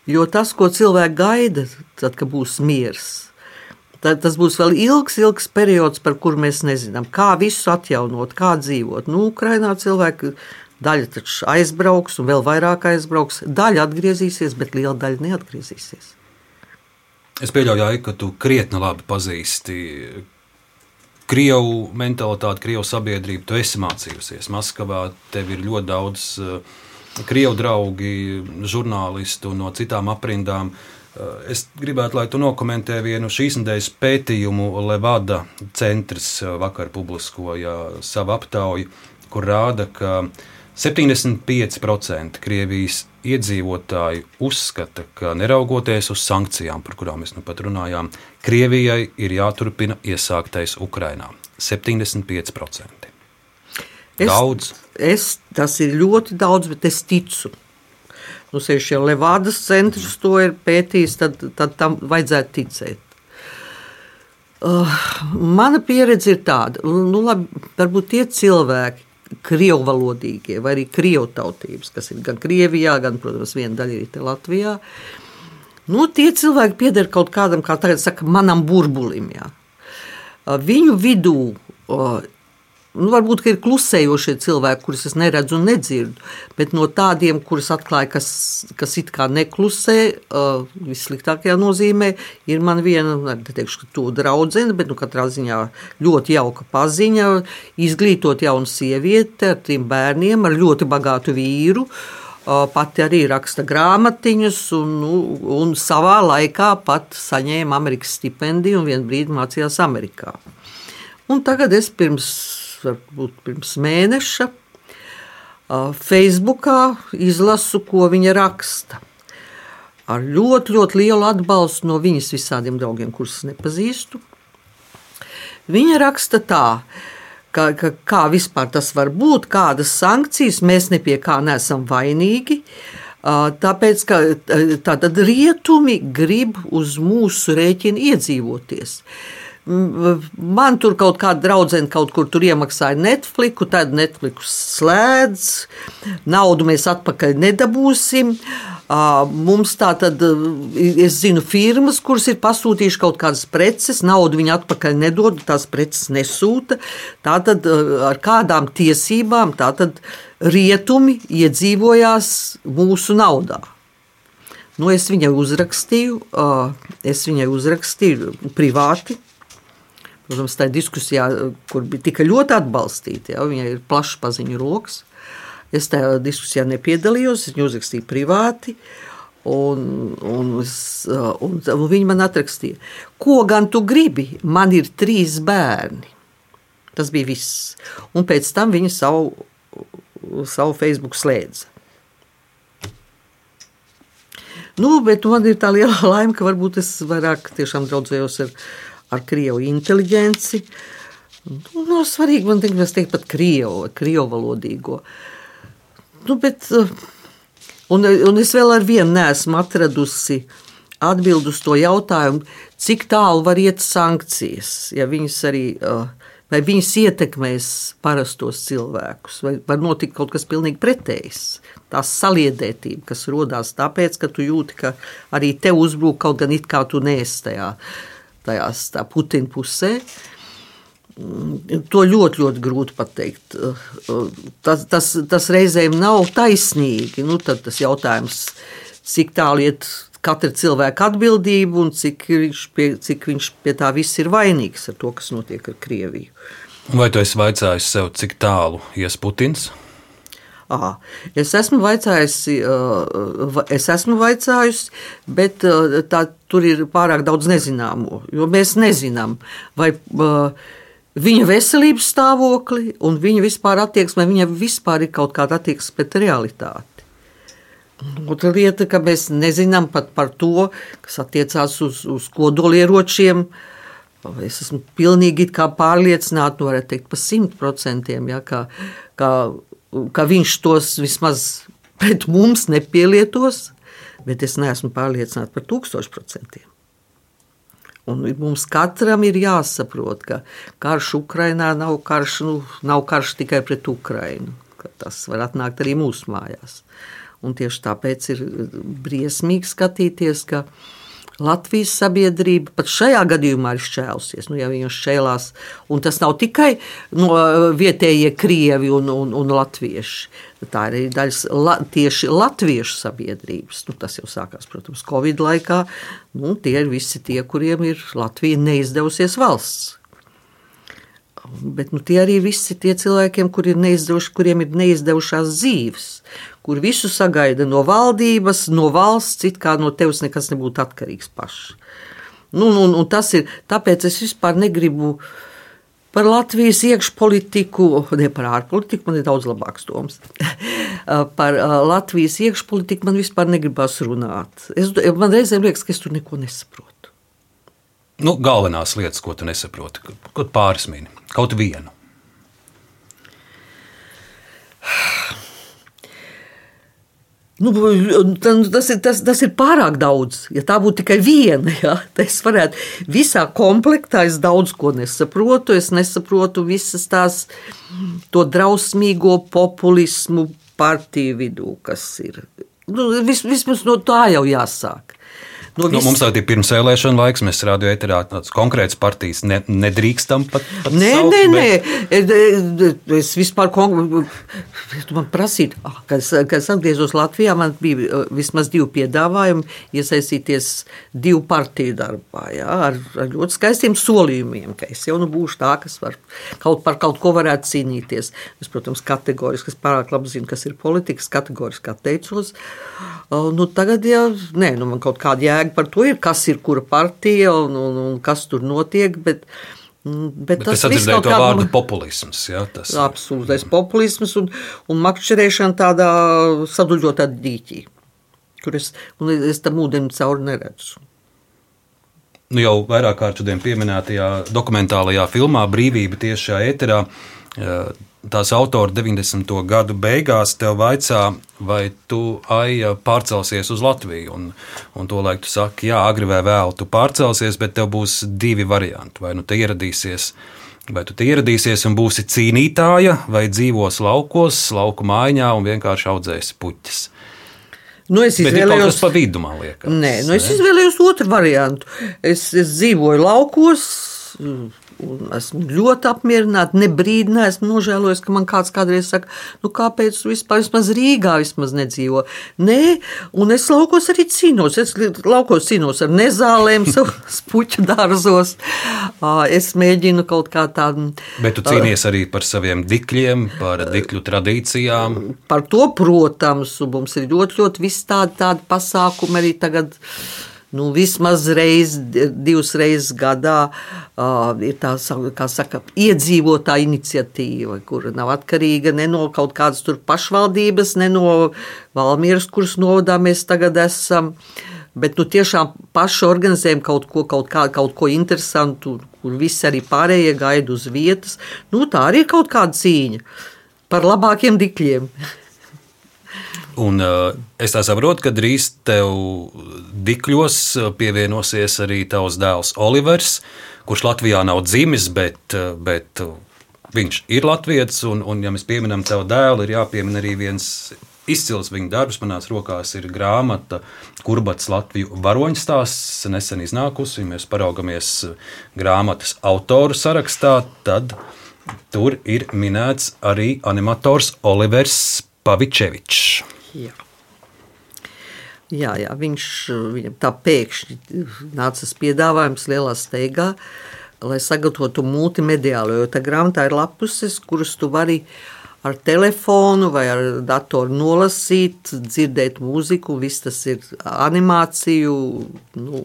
Jo tas, ko cilvēki gaida, tad, kad būs miers, tad tas būs vēl ilgs, ilgs periods, par kuru mēs nezinām, kā visu atjaunot, kā dzīvot. Nu, Ukrainā cilvēki daļa taču aizbrauks, un vēl vairāk aizbrauks. Daļa atgriezīsies, bet liela daļa neatgriezīsies. Es pieļauju, ka tu krietni labi pazīsti Krievu mentalitāti, Krievu sabiedrību. Tu esi mācījusies Maskavā, tev ir ļoti daudz uh, Krievu draugi, žurnālisti no citām aprindām. Uh, es gribētu, lai tu nokomentē vienu šīs nedēļas pētījumu. Levada centrs uh, vakar publiskoja savu aptauju, kur rāda, ka 75% Krievijas iedzīvotāji uzskata, ka neraugoties uz sankcijām, par kurām mēs nu pat runājām, Krievijai ir jāturpina iesāktais Ukrainā. 75%. Es, daudz. Es, tas ir ļoti daudz, bet es ticu. Nu, Sevišķi, ja Levādas centrs to ir pētījis, tad, tad tam vajadzētu ticēt. Uh, mana pieredze ir tāda, nu, labi, varbūt tie cilvēki, krievu valodīgie, vai arī krievu tautības, kas ir gan Krievijā, gan, protams, viena daļa ir Latvijā. Nu, tie cilvēki pieder kaut kādam, kā tagad saka, manam burbulim. Jā. Viņu vidū Nu, varbūt ir klusējošie cilvēki, kurus es neredzu un nedzirdu, bet no tādiem, kurus atklāja, kas, kas it kā neklusē, uh, vissliktākajā nozīmē, ir man viena, neteikšu, ka to draudzene, bet nu, katrā ziņā ļoti jauka paziņa, izglītot jaunu sievieti ar trim bērniem, ar ļoti bagātu vīru. Uh, pati arī raksta grāmatiņas, un, nu, un savā laikā pat saņēma Amerikas stipendiju un vienu brīdi mācījās Amerikā. Un tagad es pirms varbūt pirms mēneša, Facebookā izlasu, ko viņa raksta. Ar ļoti, ļoti lielu atbalstu no viņas visādiem draugiem, kurus nepazīstu. Viņa raksta tā, ka, ka, kā vispār tas var būt, kādas sankcijas mēs pie kā neesam vainīgi. Tāpēc, ka tātad rietumi grib uz mūsu rēķina iedzīvoties. Man tur kaut kāda draudzene kaut kur iemaksāja Netflix, tad Netflix slēdz, naudu mēs atpakaļ nedabūsim. Mums tā tad, es zinu, firmas, kuras ir pasūtījušas kaut kādas preces, naudu viņi atpakaļ nedod, tās preces nesūta. Tātad ar kādām tiesībām rietumi iedzīvojās mūsu naudā. Nu, es viņai uzrakstīju, es viņai uzrakstīju privāti Protams, tā diskusijā, kur tika ļoti atbalstīta, ja, viņai ir plašs paziņu lokus. Es tajā diskusijā nepiedalījos, es viņu uzrakstīju privāti. Un, un, un, un viņi man atrakstīja, ko gan tu gribi? Man ir trīs bērni. Tas bija viss. Un pēc tam viņa savu, savu Facebook slēdza. Nu, bet man ir tā liela laime, ka varbūt es vairāk tiešām draudzējos ar viņu ar krievu inteligenci. Nu, nav svarīgi man liekas, teikt pat krievu, krievu valodīgo. Nu, bet, eh, un, un es vēl ar vienu neesmu atradusi atbildi uz to jautājumu, cik tālu var iet sankcijas, ja viņas arī. Eh, vai viņas ietekmēs parastos cilvēkus, vai var notikt kaut kas pilnīgi pretējs. Tā saliedētība, kas radās tāpēc, ka tu jūti, ka arī tev uzbrūk kaut gan it kā tu neesi tajā tajās Putina pusē. Mm, to ļoti, ļoti grūti pateikt. Tas, tas, tas reizēm nav taisnīgi. Nu, tad tas jautājums, cik tālu iet katra cilvēka atbildība un cik viņš, pie, cik viņš pie tā viss ir vainīgs ar to, kas notiek ar Krieviju. Vai tu esi vaicājis sev, cik tālu ies Putins? Aha. Es esmu vaicājusi, uh, es esmu vaicājusi, bet uh, tā, tur ir pārāk daudz nezināmo. Mēs nezinām, vai uh, viņa veselības stāvokli un viņa vispār attieksme, vai viņa vispār ir kaut kāda attieksme pret realitāti. Otra lieta, ka mēs nezinām pat par to, kas attiecās uz, uz kodolieročiem. Es esmu pilnīgi pārliecināta, nu, varētu teikt, par simt procentiem, ja, ka, ka ka viņš tos vismaz pret mums nepielietos. bet es neesmu pārliecināta par tūkstošu procentiem. Un mums katram ir jāsaprot, ka karš Ukrainā nav karš, nu, nav karš tikai pret Ukrainu. Tas var atnākt arī mūsu mājās. Un tieši tāpēc ir briesmīgi skatīties, ka Latvijas sabiedrība pat šajā gadījumā ir šķēlusies. Nu, ja viņi šķēlās, un tas nav tikai no vietējie krievi un, un, un latvieši. Tā ir arī daļa la, tieši latviešu sabiedrības. Nu, tas jau sākās, protams, Covid laikā. Nu, tie ir visi tie, kuriem ir Latvija neizdevusies valsts. Bet nu, tie arī visi tie cilvēkiem, kur ir kuriem ir neizdevušās dzīves, kur visu sagaida no valdības, no valsts, it kā no tevis nekas nebūtu atkarīgs pašs. Nu, nu, nu, tas ir tāpēc es vispār negribu par Latvijas iekšpolitiku, ne par ārpolitiku, man ir daudz labāks domas. par Latvijas iekšpolitiku man vispār negribas runāt. Es, man reizēm liekas, ka es tur neko nesaprotu. Nu, galvenās lietas, ko tu nesaproti, kaut pāris mini, kaut vienu. Nu, tas, ir, tas, tas ir pārāk daudz. Ja tā būtu tikai viena, ja, tad es varētu visā komplektā. Es daudz ko nesaprotu. Es nesaprotu visas tās drausmīgo populismu partiju vidū, kas ir. Nu, vis, vismaz no tā jau jāsāk. No nu, mums tagad ir pirmsvēlēšana laiks, mēs rādījām, ka tādas konkrētas partijas ne, nedrīkstam pat. pat nē, saukt, nē, bet... nē. Es vispār prasīju, ah, kad, kad es atgriezos Latvijā, man bija uh, vismaz divi piedāvājumi iesaistīties divu partiju darbā, jā, ar, ar ļoti skaistiem solījumiem, ka es jau nu būšu tā, kas var kaut par kaut ko varētu cīnīties. Es, protams, kategoriski, es pārāk labi zinu, kas ir politikas, kategoriski atteicos. Uh, nu, tagad, ja nē, nu, man kaut kāda jēga par to ir, kas ir kura partija un, un, un kas tur notiek. Bet, mm, Bet, bet tas ir to kādu... vārdu populisms. Jā, tas absolūtais populisms un, un makšķerēšana tādā saduļotā dīķī, kur es, es tam ūdeni cauri neredzu. Nu, jau vairāk kārt šodien pieminētajā dokumentālajā filmā Brīvība tiešā ēterā tās autora 90. gadu beigās te vaicā, vai tu aija pārcelsies uz Latviju. Un, un to laiku tu saki, jā, agri vai vēl tu pārcelsies, bet tev būs divi varianti. Vai nu te ieradīsies, vai tu te ieradīsies un būsi cīnītāja, vai dzīvos laukos, lauku mājā un vienkārši audzēsi puķis. Nu, es izvēlējos to vidu, man liekas. Nē, nu, es izvēlējos otru variantu. Es, es dzīvoju laukos, esmu ļoti apmierināta. Ne brīdi neesmu nožēlojis, ka man kāds kādreiz saka, nu kāpēc tu vispār vismaz Rīgā vismaz nedzīvo. Nē, un es laukos arī cīnos. Es laukos cīnos ar nezālēm, savos puķu dārzos. Es mēģinu kaut kā tādu. Bet tu cīnies arī par saviem dikļiem, par dikļu tradīcijām. Par to, protams, mums ir ļoti, ļoti visi tādi, tādi pasākumi arī tagad nu, vismaz reiz, divas reizes gadā uh, ir tā saka, iedzīvotā iniciatīva, kur nav atkarīga ne no kaut kādas pašvaldības, ne no Valmieras, kuras novadā mēs tagad esam. Bet nu, tiešām paši organizējam kaut ko, kaut, kā, kaut ko interesantu, kur visi arī pārējie gaida uz vietas. Nu, tā arī ir kaut kāda cīņa par labākiem dikļiem. Un, uh, es saprotu, ka drīz tev dikļos pievienosies arī tavs dēls Olivers, kurš Latvijā nav dzimis, bet, uh, bet uh, viņš ir latviečs. Un, un, ja mēs pieminam tevu dēlu, ir jāpiemina arī viens izcils viņa darbs. Manās rokās ir grāmata Kurbats Latviju varoņstāsts, nesen iznākusi. Ja mēs paraugamies grāmatas autoru sarakstā, tad tur ir minēts arī animators Olivers Pavičevičs. Jā. Jā, jā, viņš viņam tā pēkšņi nāca tas piedāvājums lielā steigā, lai sagatavotu multimediālo. Jo tā grāmatā ir lapuses, kuras tu vari ar telefonu vai ar datoru nolasīt, dzirdēt mūziku, viss tas ir animāciju. Nu,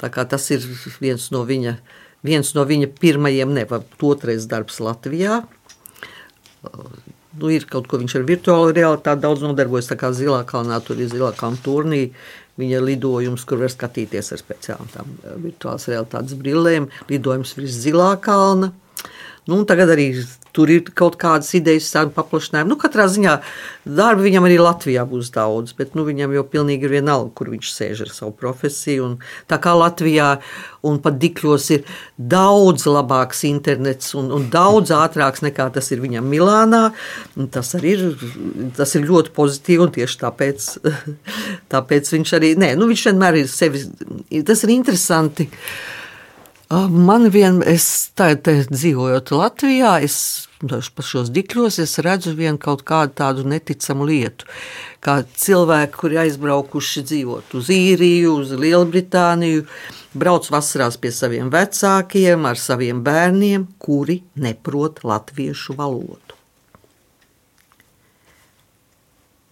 tas ir viens no viņa, viens no viņa pirmajiem, nevar otrais darbs Latvijā nu, ir kaut ko viņš ar virtuālo realitāti daudz nodarbojas. Tā kā zilā kalnā tur ir zilā kalna turnī. Viņa lidojums, kur var skatīties ar speciālām eh, virtuālās realitātes brillēm, lidojums virs zilā kalna. Nu, tagad arī tur ir kaut kādas idejas, tādu paplašinājumu. Nu, katrā ziņā darba viņam arī Latvijā būs daudz, bet nu, viņam jau pilnīgi ir vienalga, kur viņš sēž ar savu profesiju. Un tā kā Latvijā un pat Dikļos ir daudz labāks internets un, un daudz ātrāks nekā tas ir viņam Milānā, tas arī ir, tas ir ļoti pozitīvi un tieši tāpēc, tāpēc viņš arī, nē, nu viņš vienmēr ir sevi, tas ir interesanti. Man vien, es tagad dzīvojot Latvijā, es pa šos dikļos, es redzu vienu kaut kādu tādu neticamu lietu. Kā cilvēki, kuri aizbraukuši dzīvot uz īriju, uz Lielbritāniju, brauc vasarās pie saviem vecākiem, ar saviem bērniem, kuri neprot latviešu valodu.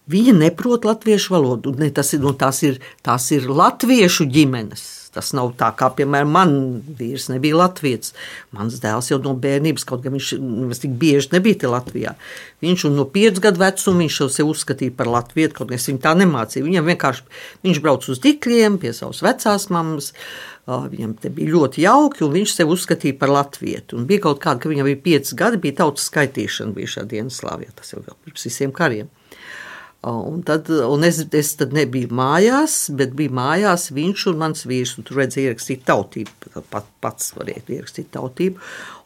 Viņa neprot latviešu valodu. Ne, tas, ir, nu, tās, ir, tās ir latviešu ģimenes. Tas nav tā, kā, piemēram, man vīrs nebija latviečs. Mans dēls jau no bērnības, kaut gan viņš tik bieži nebija Latvijā. Viņš no 5 gadu vecuma viņš jau sev uzskatīja par latviešu, kaut gan es viņu tā nemācīju. Viņam vienkārši viņš brauc uz dikļiem pie savas vecās mammas. Viņam te bija ļoti jauki, un viņš sev uzskatīja par latviešu. Bija kaut kāda, ka viņam bija 5 gadi, bija tautas skaitīšana bijušā Dienaslāvijā. Tas jau bija pirms visiem kariem. Un tad, un es, es tad nebiju mājās, bet bija mājās viņš un mans vīrs. Un tur redzēja, ierakstīt tautību. Pat, pats varēja ierakstīt tautību.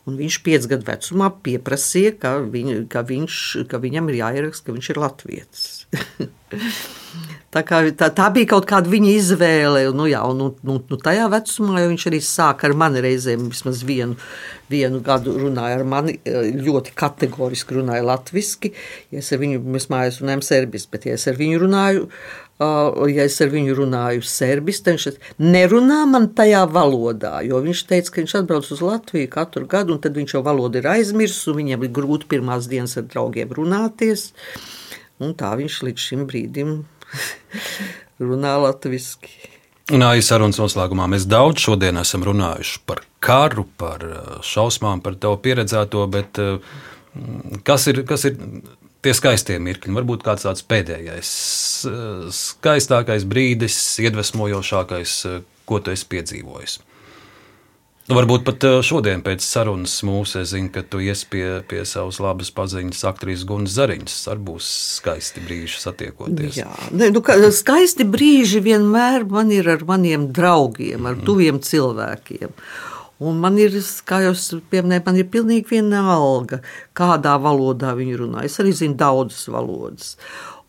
Un viņš piecus gadu vecumā pieprasīja, ka, viņ, ka, viņš, ka viņam ir jāieraksta, ka viņš ir latviečs. Tā, kā, tā, tā bija kaut kāda viņa izvēle. Nu, jā, un, nu, nu, nu, tajā vecumā viņš arī sāka ar mani reizēm, vismaz vienu, vienu gadu runāja ar mani, ļoti kategoriski runāja latviešu. Ja es ar viņu, mēs mājās runājam serbiski, bet ja es ar viņu runāju, ja es ar viņu runāju serbiski, tad viņš nerunā man tajā valodā, jo viņš teica, ka viņš atbrauc uz Latviju katru gadu, un tad viņš jau valodu ir aizmirsis, un viņam ir grūti pirmās dienas ar draugiem runāties. Un tā viņš līdz šim brīdim runā latviešu. Un arī sarunas noslēgumā mēs daudz šodien esam runājuši par karu, par šausmām, par tavu pieredzēto, bet kas ir, kas ir tie skaistie mirkļi? Varbūt kāds tāds pēdējais, skaistākais brīdis, iedvesmojošākais, ko tu esi piedzīvojis? Nu, varbūt pat šodien pēc sarunas mūsu es zinu, ka tu ies pie, pie savas labas paziņas aktrises Gunas Zariņas. Ar būs skaisti brīži satiekoties. Jā, ne, nu, skaisti brīži vienmēr man ir ar maniem draugiem, ar tuviem cilvēkiem. Un man ir, kā jau pieminēju, man ir pilnīgi vienalga, kādā valodā viņi runā. Es arī zinu daudzas valodas.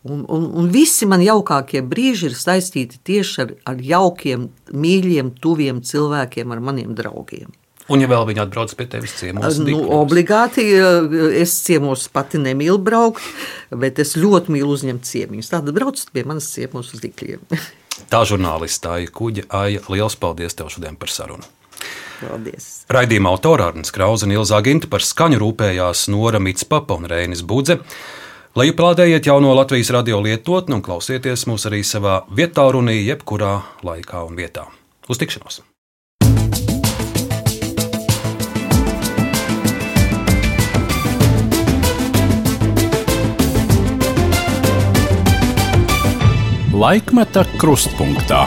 Un, un, un visi man jaukākie brīži ir saistīti tieši ar, ar jaukiem, mīļiem, tuviem cilvēkiem, ar maniem draugiem. Un, ja vēl viņi atbrauc pie tevis ciemos, tad nu, obligāti es ciemos pati nemīlu braukt, bet es ļoti mīlu uzņemt ciemiņus. Tātad braucat pie manas ciemos uz dikļiem. Tā žurnāliste Aija Kuģa, Aija, liels paldies tev šodien par sarunu. Paldies. Raidījuma autora Arnēs Krausa un Ilza Ginta par skaņu rūpējās Nora Mitspapa un Rēnis Budze. Lai plādējiet jauno Latvijas radio lietotni un klausieties mūs arī savā vietā, runī, jebkurā laikā un vietā. Uz tikšanos! Laikmeta krustpunktā.